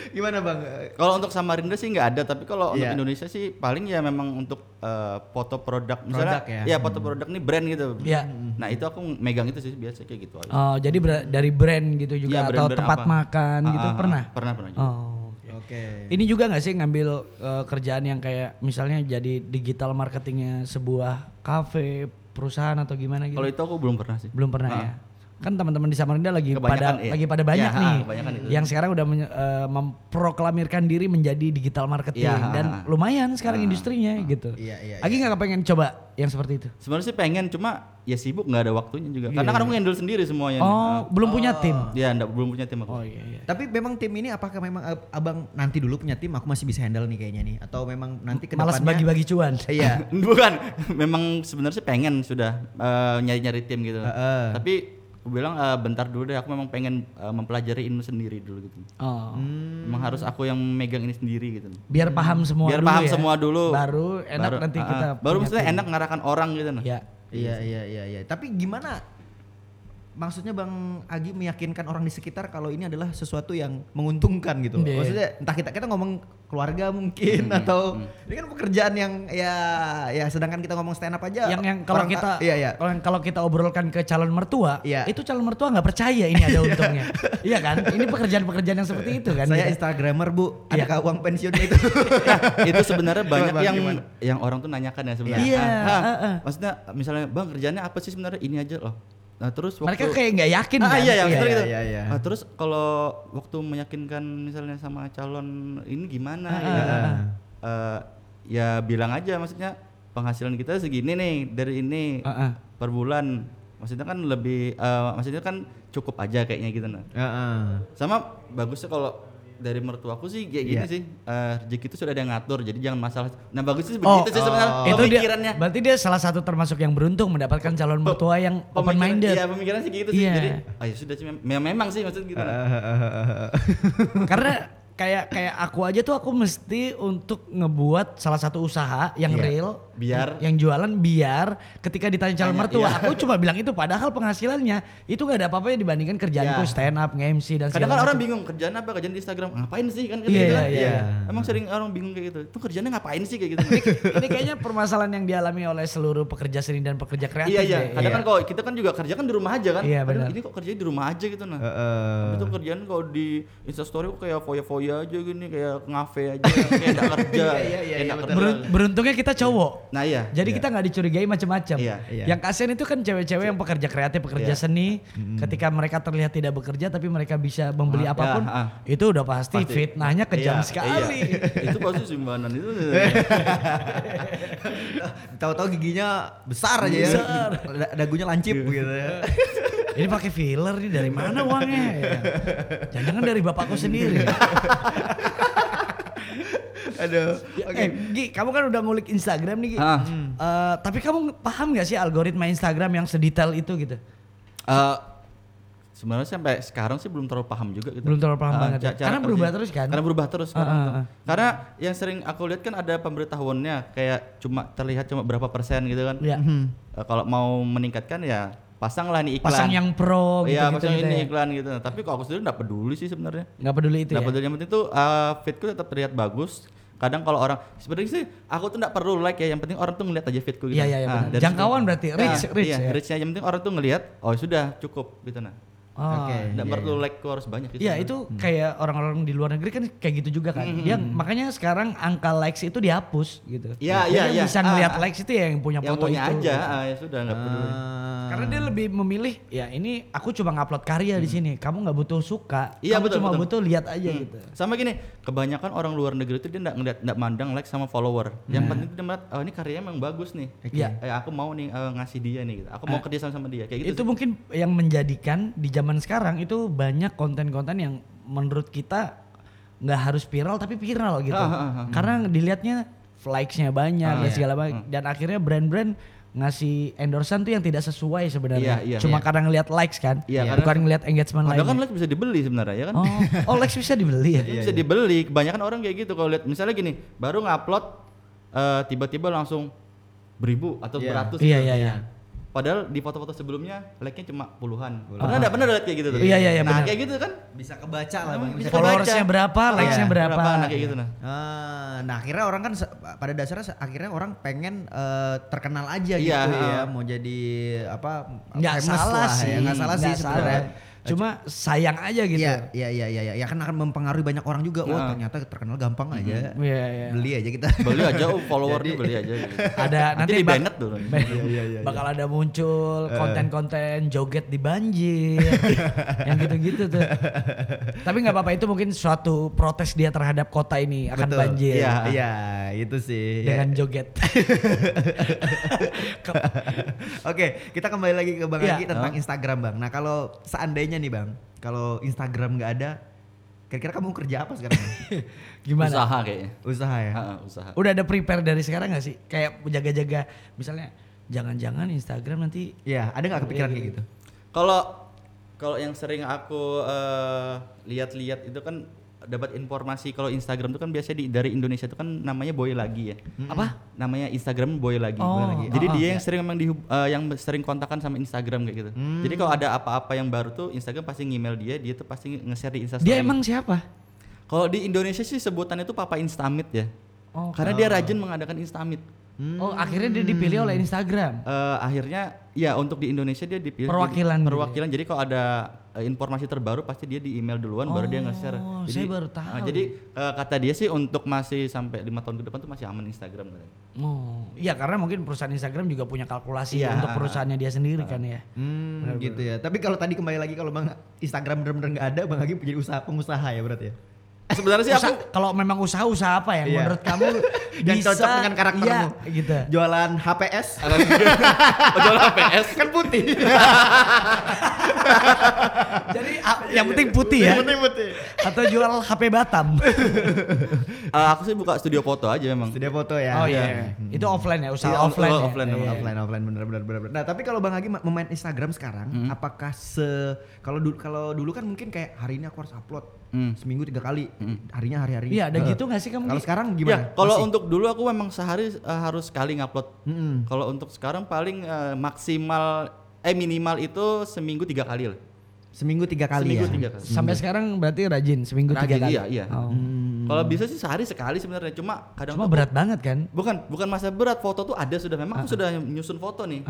gimana bang Kalau untuk Samarinda sih nggak ada, tapi kalau untuk Iya. Indonesia sih paling ya memang untuk eh, foto produk, misalnya Produk ya. foto produk nih brand gitu. Iya. Nah itu aku megang itu sih biasa kayak gitu aja. Oh, jadi ber- dari brand gitu juga Iya, atau brand-brand tempat apa? makan Ah, gitu ah, ah, pernah? Pernah pernah. juga. Oh. oke. Oke. Ini juga nggak sih ngambil eh, kerjaan yang kayak misalnya jadi digital marketingnya sebuah kafe, perusahaan atau gimana gitu? Kalau itu aku belum pernah sih. Belum pernah ya. Kan teman-teman di Samarinda lagi pada Kebanyakan, iya. lagi pada banyak Ya, nih. kebanyakan itu. Yang sekarang udah menye- eh, memproklamirkan diri menjadi digital marketing Iya, dan ha, ha. lumayan sekarang industrinya gitu. Iya, iya, Agi nggak kepengen coba yang seperti itu? Sebenarnya sih pengen cuma ya sibuk nggak ada waktunya juga. Karena kan aku handle sendiri semuanya. nih. Iya, Oh, belum punya tim. Ya, enggak belum punya tim aku. Oh iya iya. Tapi memang tim ini apakah memang ab- abang nanti dulu punya tim aku masih bisa handle nih kayaknya nih atau memang nanti ke Malas depannya- bagi-bagi cuan. Iya. Bukan, memang sebenarnya sih pengen sudah eh, nyari-nyari tim gitu. Heeh. Tapi aku bilang eh, bentar dulu deh, aku memang pengen eh, mempelajari ini sendiri dulu gitu. Oh. Memang harus aku yang megang ini sendiri gitu. Biar paham semua Biar dulu paham ya. semua dulu. Baru enak Baru- nanti ah, kita baru maksudnya tim. enak ngarahkan orang gitu nah. Ya. Iya iya iya iya. Tapi gimana maksudnya Bang Agi meyakinkan orang di sekitar kalau ini adalah sesuatu yang menguntungkan gitu. Iya. Maksudnya entah kita kita ngomong keluarga mungkin Hmm, atau ini kan pekerjaan yang ya ya sedangkan kita ngomong stand up aja yang yang kalau orang- kita iya iya. kalau kalau kita obrolkan ke calon mertua, Iya. itu calon mertua nggak percaya ini ada untungnya. iya kan? Ini pekerjaan-pekerjaan yang seperti itu kan. Saya gitu. Instagramer Bu, Iya. adakah uang pensiunnya itu? Nah, itu sebenarnya banyak Bang, yang gimana? yang orang tuh nanyakan ya sebenarnya. Iya, Ah, ah. ah, ah. Maksudnya misalnya bang kerjanya apa sih sebenarnya ini aja loh. Nah terus waktu Mereka kayak nggak yakin ah, kan? iya, iya, betul Iya, gitu. iya, iya. Ah, terus kalau waktu meyakinkan misalnya sama calon ini gimana? Ah, ya? ah, ah. Eh, ya bilang aja maksudnya penghasilan kita segini nih dari ini Ah, ah. per bulan. Maksudnya kan lebih eh, maksudnya kan cukup aja kayaknya gitu nah. Heeh. Sama bagusnya kalau dari mertuaku sih kayak gini Iya. sih. Eh, rezeki itu sudah ada yang ngatur jadi jangan masalah. Nah bagusnya sih Oh, begitu sih sebenarnya itu dia, pemikirannya. Berarti dia salah satu termasuk yang beruntung mendapatkan calon mertua yang open minded. iya pemikiran sih gitu sih. Iya. jadi oh ya sudah sih mem- mem- memang sih maksud gitu. Karena kayak kayak aku aja tuh aku mesti untuk ngebuat salah satu usaha yang Iya. real Biar- yang jualan biar ketika ditanya calon mertua iya. aku cuma bilang itu padahal penghasilannya itu gak ada apa-apa dibandingkan kerjaanku Iya. stand up nge-MC dan kadang kan orang bingung kerjaan apa kerjaan di Instagram ngapain sih kan kan Iya, gitu kan. iya, iya. emang sering orang bingung kayak gitu itu kerjanya ngapain sih kayak gitu ini kayaknya permasalahan yang dialami oleh seluruh pekerja seni dan pekerja kreatif iya iya kadang kan kalau kita kan juga kerja kan di rumah aja kan Iya, benar. ini kok kerjanya di rumah aja gitu nah Heeh. itu kerjaan kalau di Instastory kok kayak foya-foya aja gini kayak ngafe aja kayak kerja Iya, iya, iya, betul. kerja. Berun- beruntungnya kita cowok nah iya Jadi kita nggak dicurigai macam-macam. Iya, iya. Yang kasihan itu kan cewek-cewek yang pekerja kreatif, pekerja Iya. seni. Ketika mereka terlihat tidak bekerja, tapi mereka bisa membeli Ah, apa pun, ya, ah. itu udah pasti, Pasti. fitnahnya kejam Iya, sekali. iya. itu pasti simbanan itu Tahu-tahu giginya besar aja ya. Da- Dagunya lancip gitu ya. Ini pakai filler nih dari mana uangnya? Ya. Jangan-jangan dari bapakku sendiri. Aduh. Eh, Gi, kamu kan udah ngulik Instagram nih, Gi. Ah. Eh, tapi kamu paham gak sih algoritma Instagram yang sedetail itu gitu? Eh, sebenarnya sampai sekarang sih belum terlalu paham juga gitu. Belum terlalu paham Ah, banget ya? Karena berubah terus kan? Karena berubah terus sekarang ah, tuh. ah. Karena yang sering aku lihat kan ada pemberitahuannya kayak cuma terlihat cuma berapa persen gitu kan. Ya. Eh, kalau mau meningkatkan ya pasanglah nih iklan. Pasang yang pro gitu, Iya, gitu, pasang gitu ini ya. iklan gitu. Tapi kalau aku sendiri nggak peduli sih sebenarnya. Nggak peduli itu Nggak ya? peduli yang penting tuh eh, feedku tetap terlihat bagus. Kadang kalau orang sebenarnya sih aku tuh nggak perlu like ya, yang penting orang tuh ngeliat aja feedku gitu. Iya, iya, iya, Ah, dari Jangkauan situ. berarti, reach, Ah, reach iya, ya? reachnya yang penting orang tuh ngelihat, oh sudah cukup gitu nah. Oke. Nggak Iya, perlu like harus banyak gitu. Iya itu kayak orang-orang di luar negeri kan kayak gitu juga kan. Dia makanya sekarang angka likes itu dihapus gitu. Iya, iya, yang iya. bisa Ah, ngeliat ah. likes itu ya yang punya yang foto punya itu. aja, ah, ya sudah nggak peduli. Ah. Karena dia lebih memilih ya ini aku cuma ngupload karya di sini. Kamu nggak butuh suka. Iya, kamu betul, cuma betul. butuh lihat aja Hmm. gitu. Sama gini, kebanyakan orang luar negeri itu dia nggak ngeliat, nggak mandang like sama follower. Yang penting dia melihat, oh ini karyanya emang bagus nih. Iya. Eh, aku mau nih eh, ngasih dia nih. Gitu. Aku mau kerja sama sama dia. Kayak gitu. itu sih. mungkin yang menjadikan di zaman sekarang itu banyak konten-konten yang menurut kita nggak harus viral tapi viral gitu. Ah, ah, ah. Karena dilihatnya likes-nya banyak Ah, dan iya. segala macam dan akhirnya brand-brand ngasih endorsean tuh yang tidak sesuai sebenarnya. Iya, iya. Cuma Iya. karena ngelihat likes kan, Iya, bukan karena- ngelihat engagement Padahal kan lainnya. like bisa dibeli sebenarnya ya kan. Oh, oh likes bisa dibeli ya? Itu bisa dibeli. Kebanyakan orang kayak gitu kalau lihat misalnya gini, baru ngupload eh, tiba-tiba langsung beribu atau Iya. beratus. Iya, gitu. iya, iya. Padahal di foto-foto sebelumnya like-nya cuma puluhan. Pernah enggak pernah lihat kayak gitu tuh? Iya, iya, iya, Nah, benar. kayak gitu kan. bisa kebaca lah bang. Bisa. Followersnya berapa, likes-nya Iya, berapa. Nah, kayak gitu nah. Ah, nah akhirnya orang kan pada dasarnya akhirnya orang pengen eh, terkenal aja Iya, gitu ya, ah. mau jadi apa Nggak famous salah lah sih, ya, nggak salah sih sebenarnya. Cuma sayang aja gitu. Iya, iya, iya, iya, iya. Ya kan akan mempengaruhi banyak orang juga. Oh, Nah. ternyata terkenal gampang aja. Iya, iya. Beli aja kita. beli aja oh, followernya beli aja gitu. Ada nanti nanti di bak- banned tuh Iya, bakal ada muncul konten-konten joget di banjir yang gitu-gitu tuh tapi nggak apa-apa itu mungkin suatu protes dia terhadap kota ini akan Betul. banjir Iya, iya, itu sih. Ya. dengan joget Ke- Oke, kita kembali lagi ke Bang Iya. Agi tentang Instagram, Bang. Nah, kalau seandainya nih, Bang, kalau Instagram nggak ada, kira-kira kamu kerja apa sekarang? gimana usaha kayaknya Usaha ya? Ha, ha, usaha udah ada prepare dari sekarang nggak sih kayak jaga-jaga misalnya jangan-jangan Instagram nanti Iya, ada nggak kepikiran kayak gitu? Kalau kalau yang sering aku eh, lihat-lihat itu kan dapat informasi kalau Instagram itu kan biasanya di, dari Indonesia itu kan namanya boy lagi ya. apa Namanya Instagram boy lagi. Oh, Boy lagi. Jadi ah, dia ah. yang sering memang di, eh, yang sering kontakan sama Instagram kayak gitu. Jadi kalau ada apa-apa yang baru tuh Instagram pasti ngemail dia, dia tuh pasti nge-share di Instagram. dia emang siapa Kalau di Indonesia sih sebutannya tuh Papa Instamit ya. Oh, Karena dia rajin mengadakan Instamit. oh akhirnya dia dipilih oleh Instagram Eh, akhirnya ya untuk di Indonesia dia dipilih Perwakilan jadi- gitu perwakilan jadi kalau ada eh, informasi terbaru pasti dia di email duluan baru dia nge-share Oh, jadi saya baru tahu. ah, jadi eh, kata dia sih untuk masih sampai lima tahun ke depan tuh masih aman Instagram katanya. Oh, iya karena mungkin perusahaan Instagram juga punya kalkulasi Iya. untuk perusahaannya dia sendiri kan ya. Hmm, gitu ya. Tapi kalau tadi kembali lagi kalau Bang Instagram benar-benar nggak ada, Bang Agi jadi usaha pengusaha ya berarti ya. Sebenarnya sih aku kalau memang usaha-usaha apa yang Iya. menurut kamu Yang bisa cocok dengan karaktermu. Iya, gitu. Jualan HPS oh, jual PS kan putih. Jadi a- yang penting putih ya. Putih putih. Atau jual HP Batam. Eh, aku sih buka studio foto aja memang Studio foto ya. oh iya. Itu offline ya, usaha Iya, offline. oh, ya? offline, Iya, emang iya. offline offline bener bener bener. Nah tapi kalau bang Agi ma- memain Instagram sekarang, apakah se kalau dulu kalau dulu kan mungkin kayak hari ini aku harus upload Hmm. seminggu tiga kali, harinya hari-hari. Iya, ada Eh, gitu nggak sih kamu? Kalau sekarang Ya, gimana? kalau Masih? untuk dulu aku memang sehari eh, harus sekali ngupload. Mm-mm. Kalau untuk sekarang paling eh, maksimal eh minimal itu seminggu tiga kali lah. Seminggu tiga kali seminggu ya. tiga kali. Sampai sekarang berarti rajin seminggu tiga Rajin, kali. Iya, iya. Oh. Kalau bisa sih sehari sekali sebenarnya. Cuma kadang Cuma tuh- berat banget kan? Bukan, bukan masa berat. Foto tuh ada sudah. Memang aku sudah nyusun foto nih.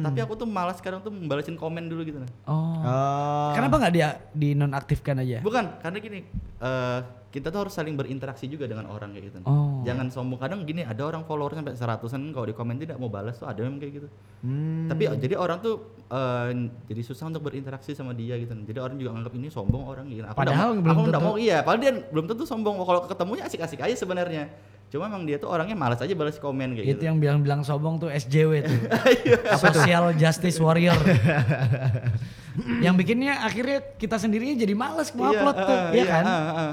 Tapi aku tuh malas sekarang tuh membalesin komen dulu gitu. nah. Oh. Oh. Kenapa nggak dia dinonaktifkan aja? Bukan, karena gini. eh, kita tuh harus saling berinteraksi juga dengan orang kayak gitu. Oh. Jangan sombong. Kadang gini, ada orang follower sampai seratusan kalau di komen tidak mau balas tuh ada memang kayak gitu. Hmm. Tapi jadi orang tuh eh, jadi susah untuk berinteraksi sama dia gitu. Jadi orang juga nganggap ini sombong orang gitu. Aku Padahal mau- belum aku tentu- mau iya. Padahal dia belum tentu sombong. Kalau ketemunya asik-asik aja sebenarnya. Cuma emang dia tuh orangnya malas aja balas komen kayak Itu gitu. yang bilang-bilang sombong tuh SJW tuh. Iya. Social Justice Warrior. yang bikinnya akhirnya kita sendirinya jadi males mau upload tuh, ya iya, kan? ah, ah.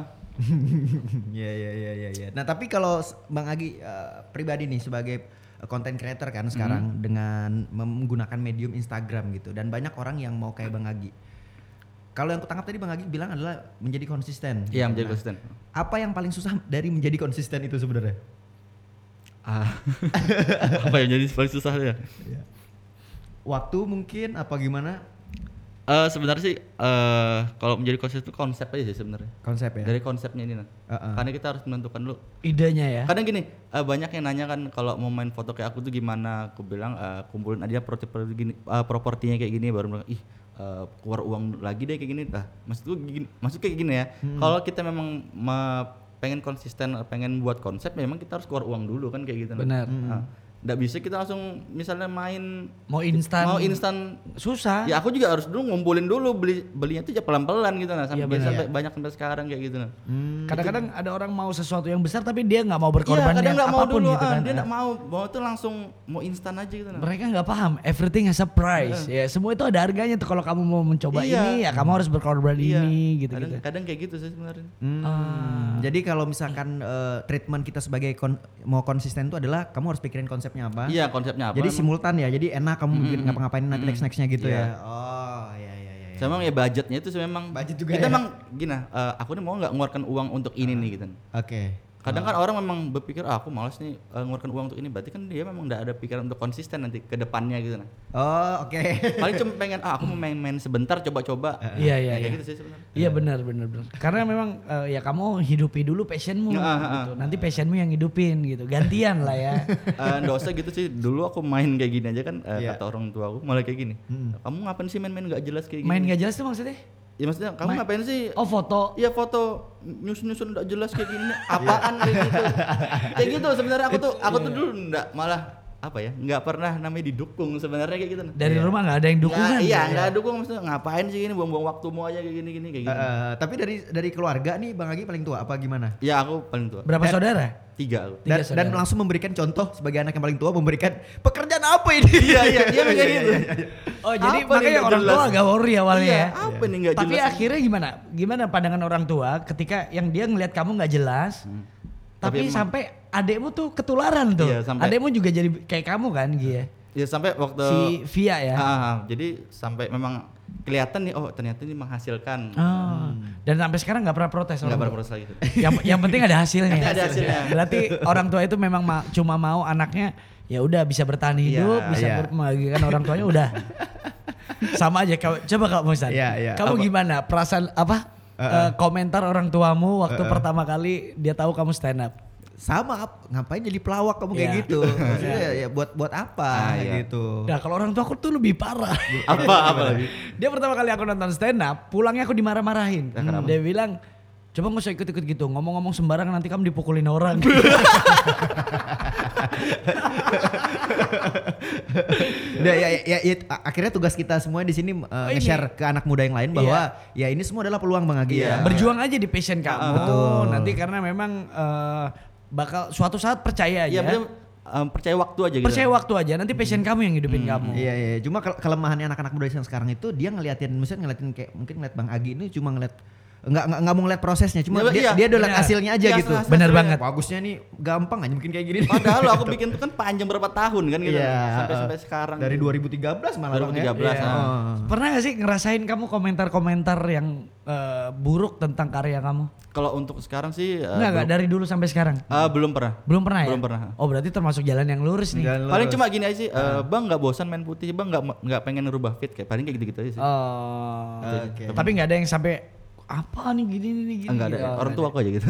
Iya iya iya iya. iya. Nah tapi kalau Bang Agi eh, pribadi nih sebagai content creator kan sekarang dengan menggunakan medium Instagram gitu dan banyak orang yang mau kayak Bang Agi. Kalau yang kutangkap tadi Bang Agi bilang adalah menjadi konsisten. Iya menjadi Nah, konsisten. Apa yang paling susah dari menjadi konsisten itu sebenarnya? Ah. apa yang jadi paling susah ya? Waktu mungkin apa gimana? Eh sebenarnya sih eh kalau menjadi konsisten itu konsep aja sih sebenarnya. Konsep ya. Dari konsepnya ini nah. Heeh. Karena kita harus menentukan dulu Idenya ya. Kadang gini, eh, banyak yang nanya kan kalau mau main foto kayak aku tuh gimana? Aku bilang eh, kumpulin aja properti gini, eh, propertinya kayak gini baru bilang ih eh, keluar uang lagi deh kayak gini. Nah, maksudku gini, maksud kayak gini ya. Kalau kita memang me- pengen konsisten, pengen buat konsep, memang kita harus keluar uang dulu kan kayak gitu. Benar. Nah, nggak bisa kita langsung misalnya main Mau instan. mau instan Susah. Ya aku juga harus dulu ngumpulin dulu beli belinya tuh ya pelan-pelan gitu nah sampai Iya, benar. sampai banyak sampai sekarang kayak gitu nah. Kadang-kadang ada orang mau sesuatu yang besar tapi dia nggak mau berkorban Iya, kadang nggak mau apa pun dulu, gitu ah, kan. dia nggak mau, mau tuh langsung mau instan aja gitu. Nah. Mereka nggak paham, everything has a price. Ya, semua itu ada harganya tuh. Kalau kamu mau mencoba Iya. ini, ya kamu harus berkorban Iya, ini, gitu kadang, gitu. kadang kayak gitu sih sebenarnya. Hmm, Ah. Jadi kalau misalkan eh, treatment kita sebagai kon- mau konsisten itu adalah kamu harus pikirin konsepnya apa. Iya konsepnya apa? Jadi emang. simultan ya. Jadi enak kamu bikin Mm-mm. ngapa-ngapain nanti Mm-mm. next nextnya gitu Iya. ya. Oh iya iya iya. iya. Sama ya budgetnya itu memang. Budget juga Kita ya? emang gini, eh, aku nih mau nggak ngeluarkan uang untuk ini nih gitu. Oke. Kadang kan orang memang berpikir ah aku malas nih eh, ngeluarkan uang untuk ini. Berarti kan dia memang nggak ada pikiran untuk konsisten nanti ke depannya gitu. Nah. Oh oke. Paling cuma pengen ah aku mau main-main sebentar coba-coba. Iya, iya, Ya, kayak iya. gitu sih sebenarnya. Iya benar benar benar. Karena memang eh, ya kamu hidupi dulu passionmu gitu. Nanti passionmu yang hidupin gitu. Gantian lah ya. Eh, nggak usah gitu sih. Dulu aku main kayak gini aja kan eh, Iya. kata orang tua aku malah kayak gini. Kamu ngapain sih main-main nggak jelas kayak gini? Main gak jelas tuh maksudnya? Ya maksudnya kamu Ma- ngapain sih? Oh foto. Iya foto nyusun-nyusun udah jelas kayak gini nih, apaan kayak gitu. kayak gitu sebenarnya aku tuh aku tuh dulu enggak malah apa ya nggak pernah namanya didukung sebenarnya kayak gitu Dari rumah nggak ada yang dukungan. Nggak, iya gitu nggak ya? dukung maksudnya ngapain sih ini buang-buang waktumu aja kayak gini gini kayak gitu eh, tapi dari dari keluarga nih Bang Agi paling tua apa gimana? ya aku paling tua Berapa saudara? tiga aku Tiga Dan, dan saudara. langsung memberikan contoh sebagai anak yang paling tua memberikan pekerjaan apa ini? iya iya dia kayak gitu Oh jadi Apa makanya orang tua jelas? agak worry awalnya Iya, ya. apa nih nggak Tapi jelas? akhirnya gimana? Gimana pandangan orang tua ketika yang dia ngelihat kamu nggak jelas, tapi, Tapi sampai adekmu tuh ketularan tuh. Iya, sampai- Adekmu juga jadi kayak kamu kan, Gia. ya sampai waktu Si Via ya. Ah, ah, jadi sampai memang kelihatan nih oh ternyata ini menghasilkan Oh. Dan sampai sekarang nggak pernah protes. nggak pernah tua? proses lagi yang yang penting ada hasilnya. Ada hasilnya. Berarti orang tua itu memang ma- cuma mau anaknya ya udah bisa bertahan Iya, hidup, bisa iya. ber- membahagiakan orang tuanya udah. Sama aja Kau- coba Kak Musan. Iya, iya. Kamu Apa? gimana? Perasaan apa? Eh, komentar orang tuamu waktu Uh-uh. pertama kali dia tahu kamu stand up. Sama ap- ngapain jadi pelawak kamu kayak Iya. gitu? Maksudnya ya, ya buat buat apa Ah, iya. gitu. Nah kalau orang tua aku tuh lebih parah. apa apa lagi dia pertama kali aku nonton stand up, pulangnya aku dimarah-marahin. Nah, kenapa? Dia bilang, coba nggak usah ikut-ikut gitu, ngomong-ngomong sembarang nanti kamu dipukulin orang. Udah ya, ya, ya, ya, akhirnya tugas kita semua di sini uh, ini. nge-share ke anak muda yang lain bahwa ya ini semua adalah peluang Bang Agi Iya. ya. Berjuang aja di passion kamu. betul. Nanti karena memang eh, bakal suatu saat percaya aja. ya bener, em, percaya waktu aja gitu Percaya waktu aja, nanti passion kamu yang hidupin kamu. Iya iya, cuma ke- kelemahannya anak-anak muda yang sekarang itu dia ngeliatin misalnya ngeliatin kayak mungkin ngeliat Bang Agi ini cuma ngeliat nggak nggak nggak mau ngeliat prosesnya, cuma Iya, dia iya, dia udah liat hasilnya aja Iya, gitu. hasil- Benar banget. Bagusnya nih gampang aja mungkin kayak gini. Padahal lo aku bikin tuh kan panjang berapa tahun kan gitu. Iya, sampai uh, sampai sekarang. Dari gitu. 2013 malah Bang, ya. 2013, Iya. Oh. Pernah gak sih ngerasain kamu komentar-komentar yang eh, buruk tentang karya kamu? Kalau untuk sekarang sih Enggak, enggak belum, dari dulu sampai sekarang. eh, belum pernah. Belum pernah ya? Belum pernah. Oh berarti termasuk jalan yang lurus nih. Jalan Paling lurus. cuma gini aja sih, eh, bang nggak bosan main putih, bang nggak nggak pengen ngerubah fit kayak paling kayak gitu-gitu aja sih. Oh. Oke. Tapi nggak ada yang sampai apa nih gini nih gini. Enggak ada, Oh, orang tua aku aja gitu.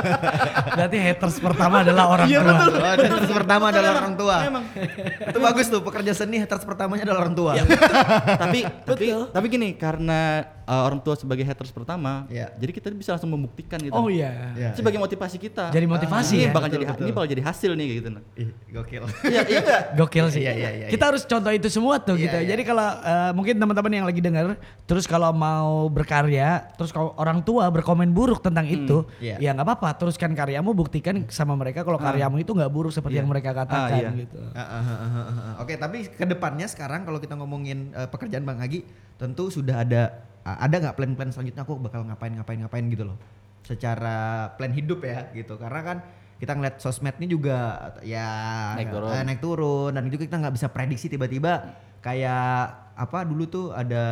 Berarti haters pertama adalah orang tua. Oh, haters pertama adalah orang tua. Memang. Itu bagus tuh pekerja seni haters pertamanya adalah orang tua. tapi tapi tapi gini karena uh, orang tua sebagai haters pertama, Iya. jadi kita bisa langsung membuktikan gitu. Oh iya. Iya. Sebagai motivasi kita. Jadi motivasi ini ya? bakal Betul, jadi betul. ini bakal jadi hasil nih gitu. nah. Ih, gokil. Iya, iya enggak? Gokil sih. Iya, iya, iya, Kita harus contoh itu semua tuh Iya, gitu. iya. Jadi kalau eh, mungkin teman-teman yang lagi dengar, terus kalau mau berkarya, terus kalau orang tua berkomen buruk tentang itu, iya. ya nggak apa-apa. Teruskan karyamu, buktikan sama mereka kalau karyamu itu nggak buruk seperti yang mereka katakan iya. gitu. Ah, ah, ah, ah, ah, ah. Oke, tapi ke depannya sekarang kalau kita ngomongin eh, pekerjaan Bang Agi, tentu sudah ada ah, ada nggak plan-plan selanjutnya aku bakal ngapain ngapain ngapain gitu loh. Secara plan hidup ya gitu. Karena kan kita ngeliat sosmed ini juga ya Naik turun. eh, naik turun dan itu kita nggak bisa prediksi tiba-tiba kayak apa dulu tuh ada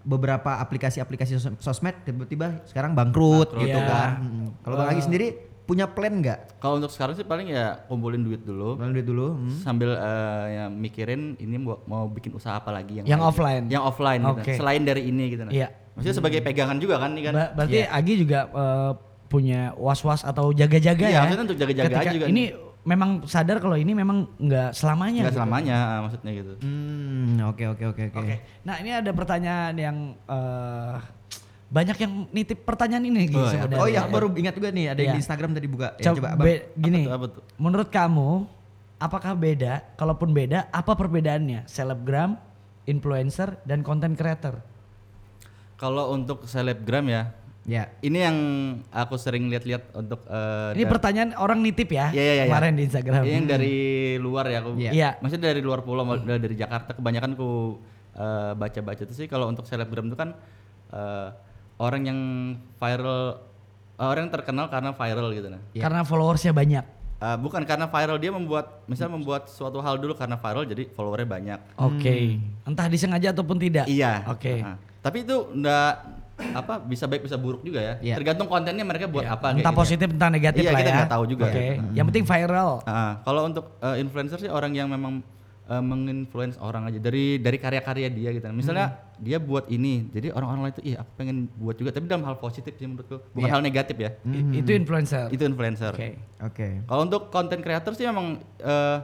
beberapa aplikasi-aplikasi sos- sosmed tiba-tiba sekarang bangkrut, Bangkrut. gitu Iya. kan. Mm. Kalau Bang Agi sendiri punya plan nggak? Kalau untuk sekarang sih paling ya kumpulin duit dulu. Plan duit dulu. hmm. sambil eh, ya mikirin ini mau, mau bikin usaha apa lagi yang Yang lain. offline. yang offline gitu. Oke. selain dari ini gitu nah. Iya. maksudnya sebagai pegangan juga kan nih kan Ba- berarti Agi juga eh, punya was-was atau jaga-jaga Iya, ya. maksudnya untuk jaga-jaga aja juga Ini memang sadar kalau ini memang nggak selamanya. nggak gitu. selamanya ah, maksudnya gitu Hmm, oke oke oke oke. Oke. Nah ini ada pertanyaan yang eh, banyak yang nitip pertanyaan ini gitu Oh, ya. sebenarnya. Oh iya, baru ingat juga nih ada yang Iya. di Instagram tadi buka. Ya, Coba, coba Abang. gini, Apa tuh, apa tuh? menurut kamu apakah beda? Kalaupun beda, apa perbedaannya? Selebgram, influencer, dan content creator. kalau untuk selebgram ya Ya. ini yang aku sering lihat-lihat untuk eh, Ini pertanyaan orang nitip ya, Iya, iya, iya. kemarin di Instagram. yang dari luar ya aku Iya. Iya. maksudnya dari luar pulau mau- dari Jakarta kebanyakan ku eh, baca-baca itu sih kalau untuk selebgram itu kan eh, orang yang viral eh, orang yang terkenal karena viral gitu nah Iya. Karena followersnya banyak. Eh, bukan karena viral dia membuat misal membuat suatu hal dulu karena viral jadi followernya banyak Oke. Entah disengaja ataupun tidak. iya Oke. Nah, tapi itu enggak apa bisa baik bisa buruk juga ya Iya. tergantung kontennya mereka buat apa kayak Entah gitu. positif, entah negatif Iya, lah kita ya. nggak tahu juga Oke. ya. Yang penting viral. Ah, kalau untuk eh, influencer sih orang yang memang eh, menginfluence orang aja dari dari karya-karya dia gitu. Misalnya Hmm. Dia buat ini, jadi orang-orang lain itu, ih aku pengen buat juga, tapi dalam hal positif sih menurutku, bukan Iya. hal negatif ya. I- Itu influencer. Itu influencer. Oke. Oke. Kalau untuk content creator sih memang eh,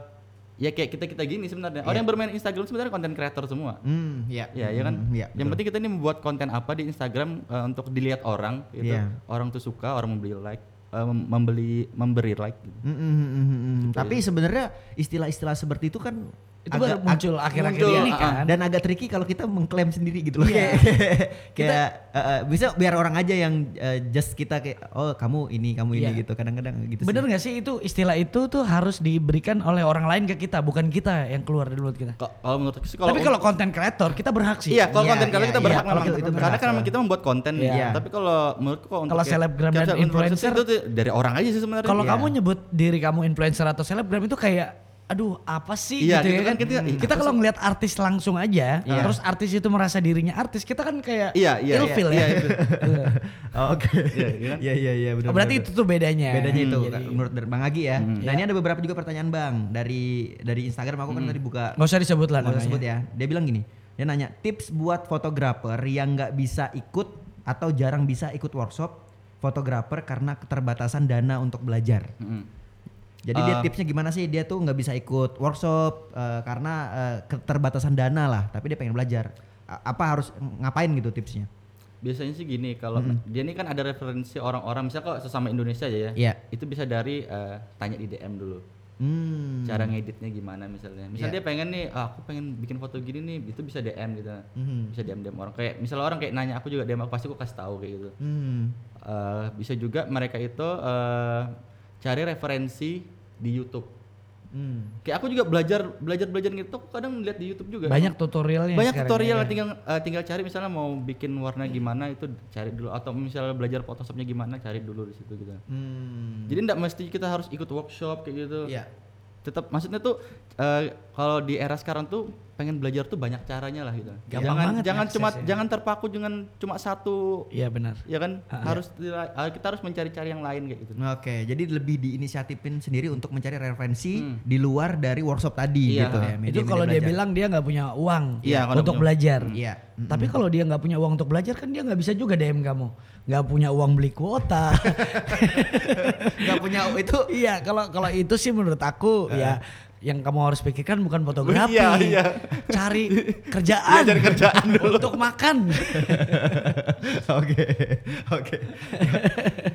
ya kayak kita kita gini sebenarnya. Orang yang bermain Instagram sebenarnya konten creator semua. Hmm, iya. Ya, ya kan. Hmm, iya, yang betul. penting kita ini membuat konten apa di Instagram eh, untuk dilihat orang, gitu. Iya. Orang tuh suka, orang membeli like, eh, mem- membeli memberi like. Gitu. Mm, mm, mm, mm, mm. Tapi sebenarnya istilah-istilah seperti itu kan Itu baru muncul akhir-akhir ini ah, kan. dan agak tricky kalau kita mengklaim sendiri gitu loh. Iya. Kayak kayak eh, eh, bisa biar orang aja yang eh, just kita kayak oh kamu ini kamu ini Iya. gitu. Kadang-kadang gitu Bener sih. nggak sih itu istilah itu tuh harus diberikan oleh orang lain ke kita, bukan kita yang keluar dari mulut kita. Kalau menurut sih kalau Tapi kalau konten kreator kita berhak sih. Iya, kalau konten iya, kita iya, berhak kalau memang. itu Karena berhak, kan memang kita membuat konten. Iya. Tapi kalau menurutku Kalau kayak- selebgram dan influencer, itu dari orang aja sih sebenarnya. Kalau kamu nyebut diri kamu influencer atau selebgram itu kayak aduh apa sih Iya, gitu gitu ya kan, kan. kita, ih, Kita kalau ngeliat artis langsung aja, Iya. terus artis itu merasa dirinya artis, kita kan kayak Iya, iya, ilfil iya, ya. iya, itu. Oh, Oke. Iya, iya kan? Iya iya iya benar. Oh, Berarti itu tuh bedanya. bedanya itu Hmm, jadi- menurut Bang Agi ya. Nah, Iya. ini ada beberapa juga pertanyaan Bang dari dari Instagram aku kan tadi buka Nggak usah disebut lah Nggak usah sebut ya. Dia bilang gini, dia nanya tips buat fotografer yang nggak bisa ikut atau jarang bisa ikut workshop fotografer karena keterbatasan dana untuk belajar. Mm. Jadi dia Eh. tipsnya gimana sih? Dia tuh nggak bisa ikut workshop eh, karena eh, keterbatasan dana lah, tapi dia pengen belajar. A- apa harus ngapain gitu tipsnya? Biasanya sih gini, kalau dia ini kan ada referensi orang-orang, misalnya kok sesama Indonesia aja ya. Iya. Itu bisa dari eh, tanya di DM dulu. Hmm. Cara ngeditnya gimana misalnya. Misal Iya. dia pengen nih, ah, aku pengen bikin foto gini nih, itu bisa DM gitu. Mhm. Bisa DM DM orang. Kayak misalnya orang kayak nanya aku juga DM aku pasti aku kasih tahu kayak gitu. Hmm. Eh, bisa juga mereka itu eh, cari referensi di YouTube. Hmm. Kayak aku juga belajar belajar belajar gitu aku kadang lihat di YouTube juga. Banyak tutorialnya. banyak tutorial ya. tinggal eh, tinggal cari misalnya mau bikin warna gimana itu cari dulu atau misalnya belajar Photoshopnya gimana cari dulu di situ gitu. Hmm. Jadi enggak mesti kita harus ikut workshop kayak gitu. Iya. Tetap maksudnya tuh eh, kalau di era sekarang tuh pengen belajar tuh banyak caranya lah gitu. Gampang jangan banget jangan cuma aksesnya. jangan terpaku dengan cuma satu Iya benar. ya kan harus dila- eh, kita harus mencari-cari yang lain kayak gitu. Oke, jadi lebih diinisiatifin sendiri untuk mencari referensi di luar dari workshop tadi Iya. gitu ya. itu media-media kalau dia bilang dia nggak punya uang Iya, untuk punya- belajar. Iya. Tapi kalau dia nggak punya uang untuk belajar kan dia nggak bisa juga DM kamu. Nggak punya uang beli kuota. nggak punya itu iya, kalau kalau itu sih menurut aku ya yang kamu harus pikirkan bukan fotografi. Iya, iya. Cari kerjaan. cari kerjaan untuk makan. Oke, oke.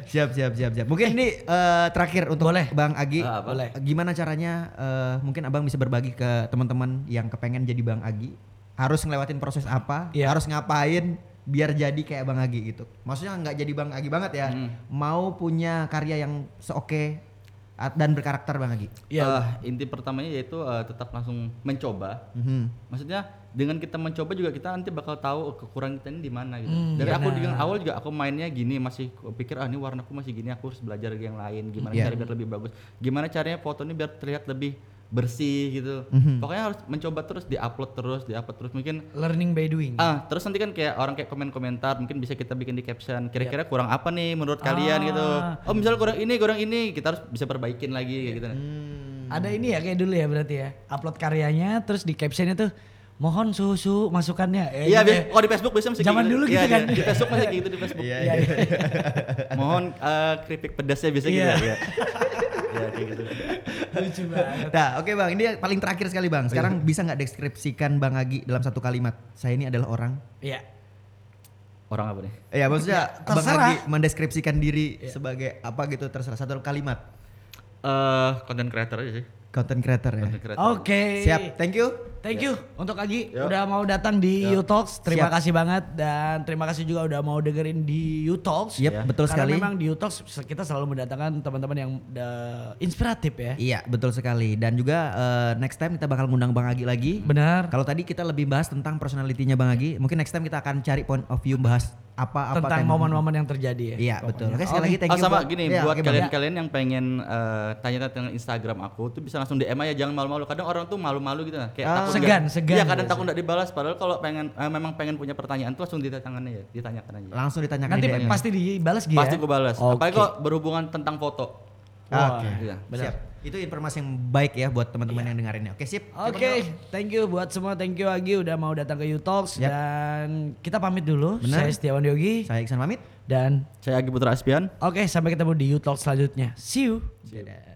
siap, siap, siap, siap. Mungkin ini eh, terakhir untuk Boleh. Bang Agi. Apa? Boleh. Gimana caranya? eh, mungkin Abang bisa berbagi ke teman-teman yang kepengen jadi Bang Agi. Harus ngelewatin proses apa? Iya. Harus ngapain? Biar jadi kayak Bang Agi gitu. Maksudnya nggak jadi Bang Agi banget ya. Mau punya karya yang seoke dan berkarakter Bang Agi. Iya. Eh, inti pertamanya yaitu eh, tetap langsung mencoba. Mhm. Maksudnya dengan kita mencoba juga kita nanti bakal tahu kekurangan kita ini di mana gitu. Hmm, Dari aku benar. dengan awal juga aku mainnya gini masih pikir ah ini warnaku masih gini aku harus belajar yang lain gimana Iya. cara biar lebih bagus. Gimana caranya foto ini biar terlihat lebih bersih gitu. Mhm. Pokoknya harus mencoba terus diupload terus, diupload terus mungkin Learning by doing. Ah, terus nanti kan kayak orang kayak komen-komentar, mungkin bisa kita bikin di caption. Kira-kira kurang apa nih menurut kalian gitu. Ah. Oh, misalnya kurang ini, kurang ini, kita harus bisa perbaikin lagi kayak gitu. Ada ini ya kayak dulu ya berarti ya. Upload karyanya terus di captionnya tuh mohon susu masukannya. Eh, Iya, gitu biasa, ya. oh di Facebook biasanya masih Zaman kayak dulu Iya, gitu iya. kan. Di Facebook masih gitu di Facebook. Iya, Iya. Mohon eh, keripik pedasnya biasa Iya. gitu ya. Iya, kayak gitu. Lucu banget. Nah, oke Bang, ini yang paling terakhir sekali Bang. Sekarang bisa nggak deskripsikan Bang Agi dalam satu kalimat? Saya ini adalah orang. Iya. Orang apa nih? Ya, maksudnya Bang terserah. Agi mendeskripsikan diri sebagai apa gitu terserah satu kalimat. Eh, content creator aja sih. Content creator ya. Oke. Siap, thank you. Thank you untuk Agi Yo. udah mau datang di You Talks. Terima Siap. kasih banget dan terima kasih juga udah mau dengerin di You Talks. Yep, Ya. betul Karena sekali. memang di You Talks kita selalu mendatangkan teman-teman yang uh, inspiratif ya. Iya, betul sekali. Dan juga eh, next time kita bakal ngundang Bang Agi lagi. Benar. Kalau tadi kita lebih bahas tentang personalitinya Bang Agi, mungkin next time kita akan cari point of view bahas apa-apa Tentang tema. momen-momen yang terjadi ya. Iya, betul. Oke, sekali Oke. lagi thank oh you. sama gini Iya, buat kalian-kalian yang pengen eh, tanya tentang Instagram aku tuh bisa langsung DM aja jangan malu-malu. Kadang orang tuh malu-malu gitu nah. Kayak Ah. takut Segan, nggak- segan Iya, kadang biasanya. takut enggak dibalas padahal kalau pengen eh, memang pengen punya pertanyaan tuh langsung ditanyakan aja, ditanyakan aja. Langsung ditanyakan Nanti di pasti dibalas gitu Pasti ya. gue balas. Oke. Apalagi kok berhubungan tentang foto. Oke. Iya. Siap. Itu informasi yang baik ya buat teman-teman yang dengerin. Oke, sip. Oke, thank you buat semua. Thank you Agi udah mau datang ke You Talks Yap. dan kita pamit dulu. Benar. Saya Setiawan Yogi Saya Iksan pamit. dan Saya Agi Putra Aspian. oke sampai ketemu di You Talks selanjutnya. See you. Dadah.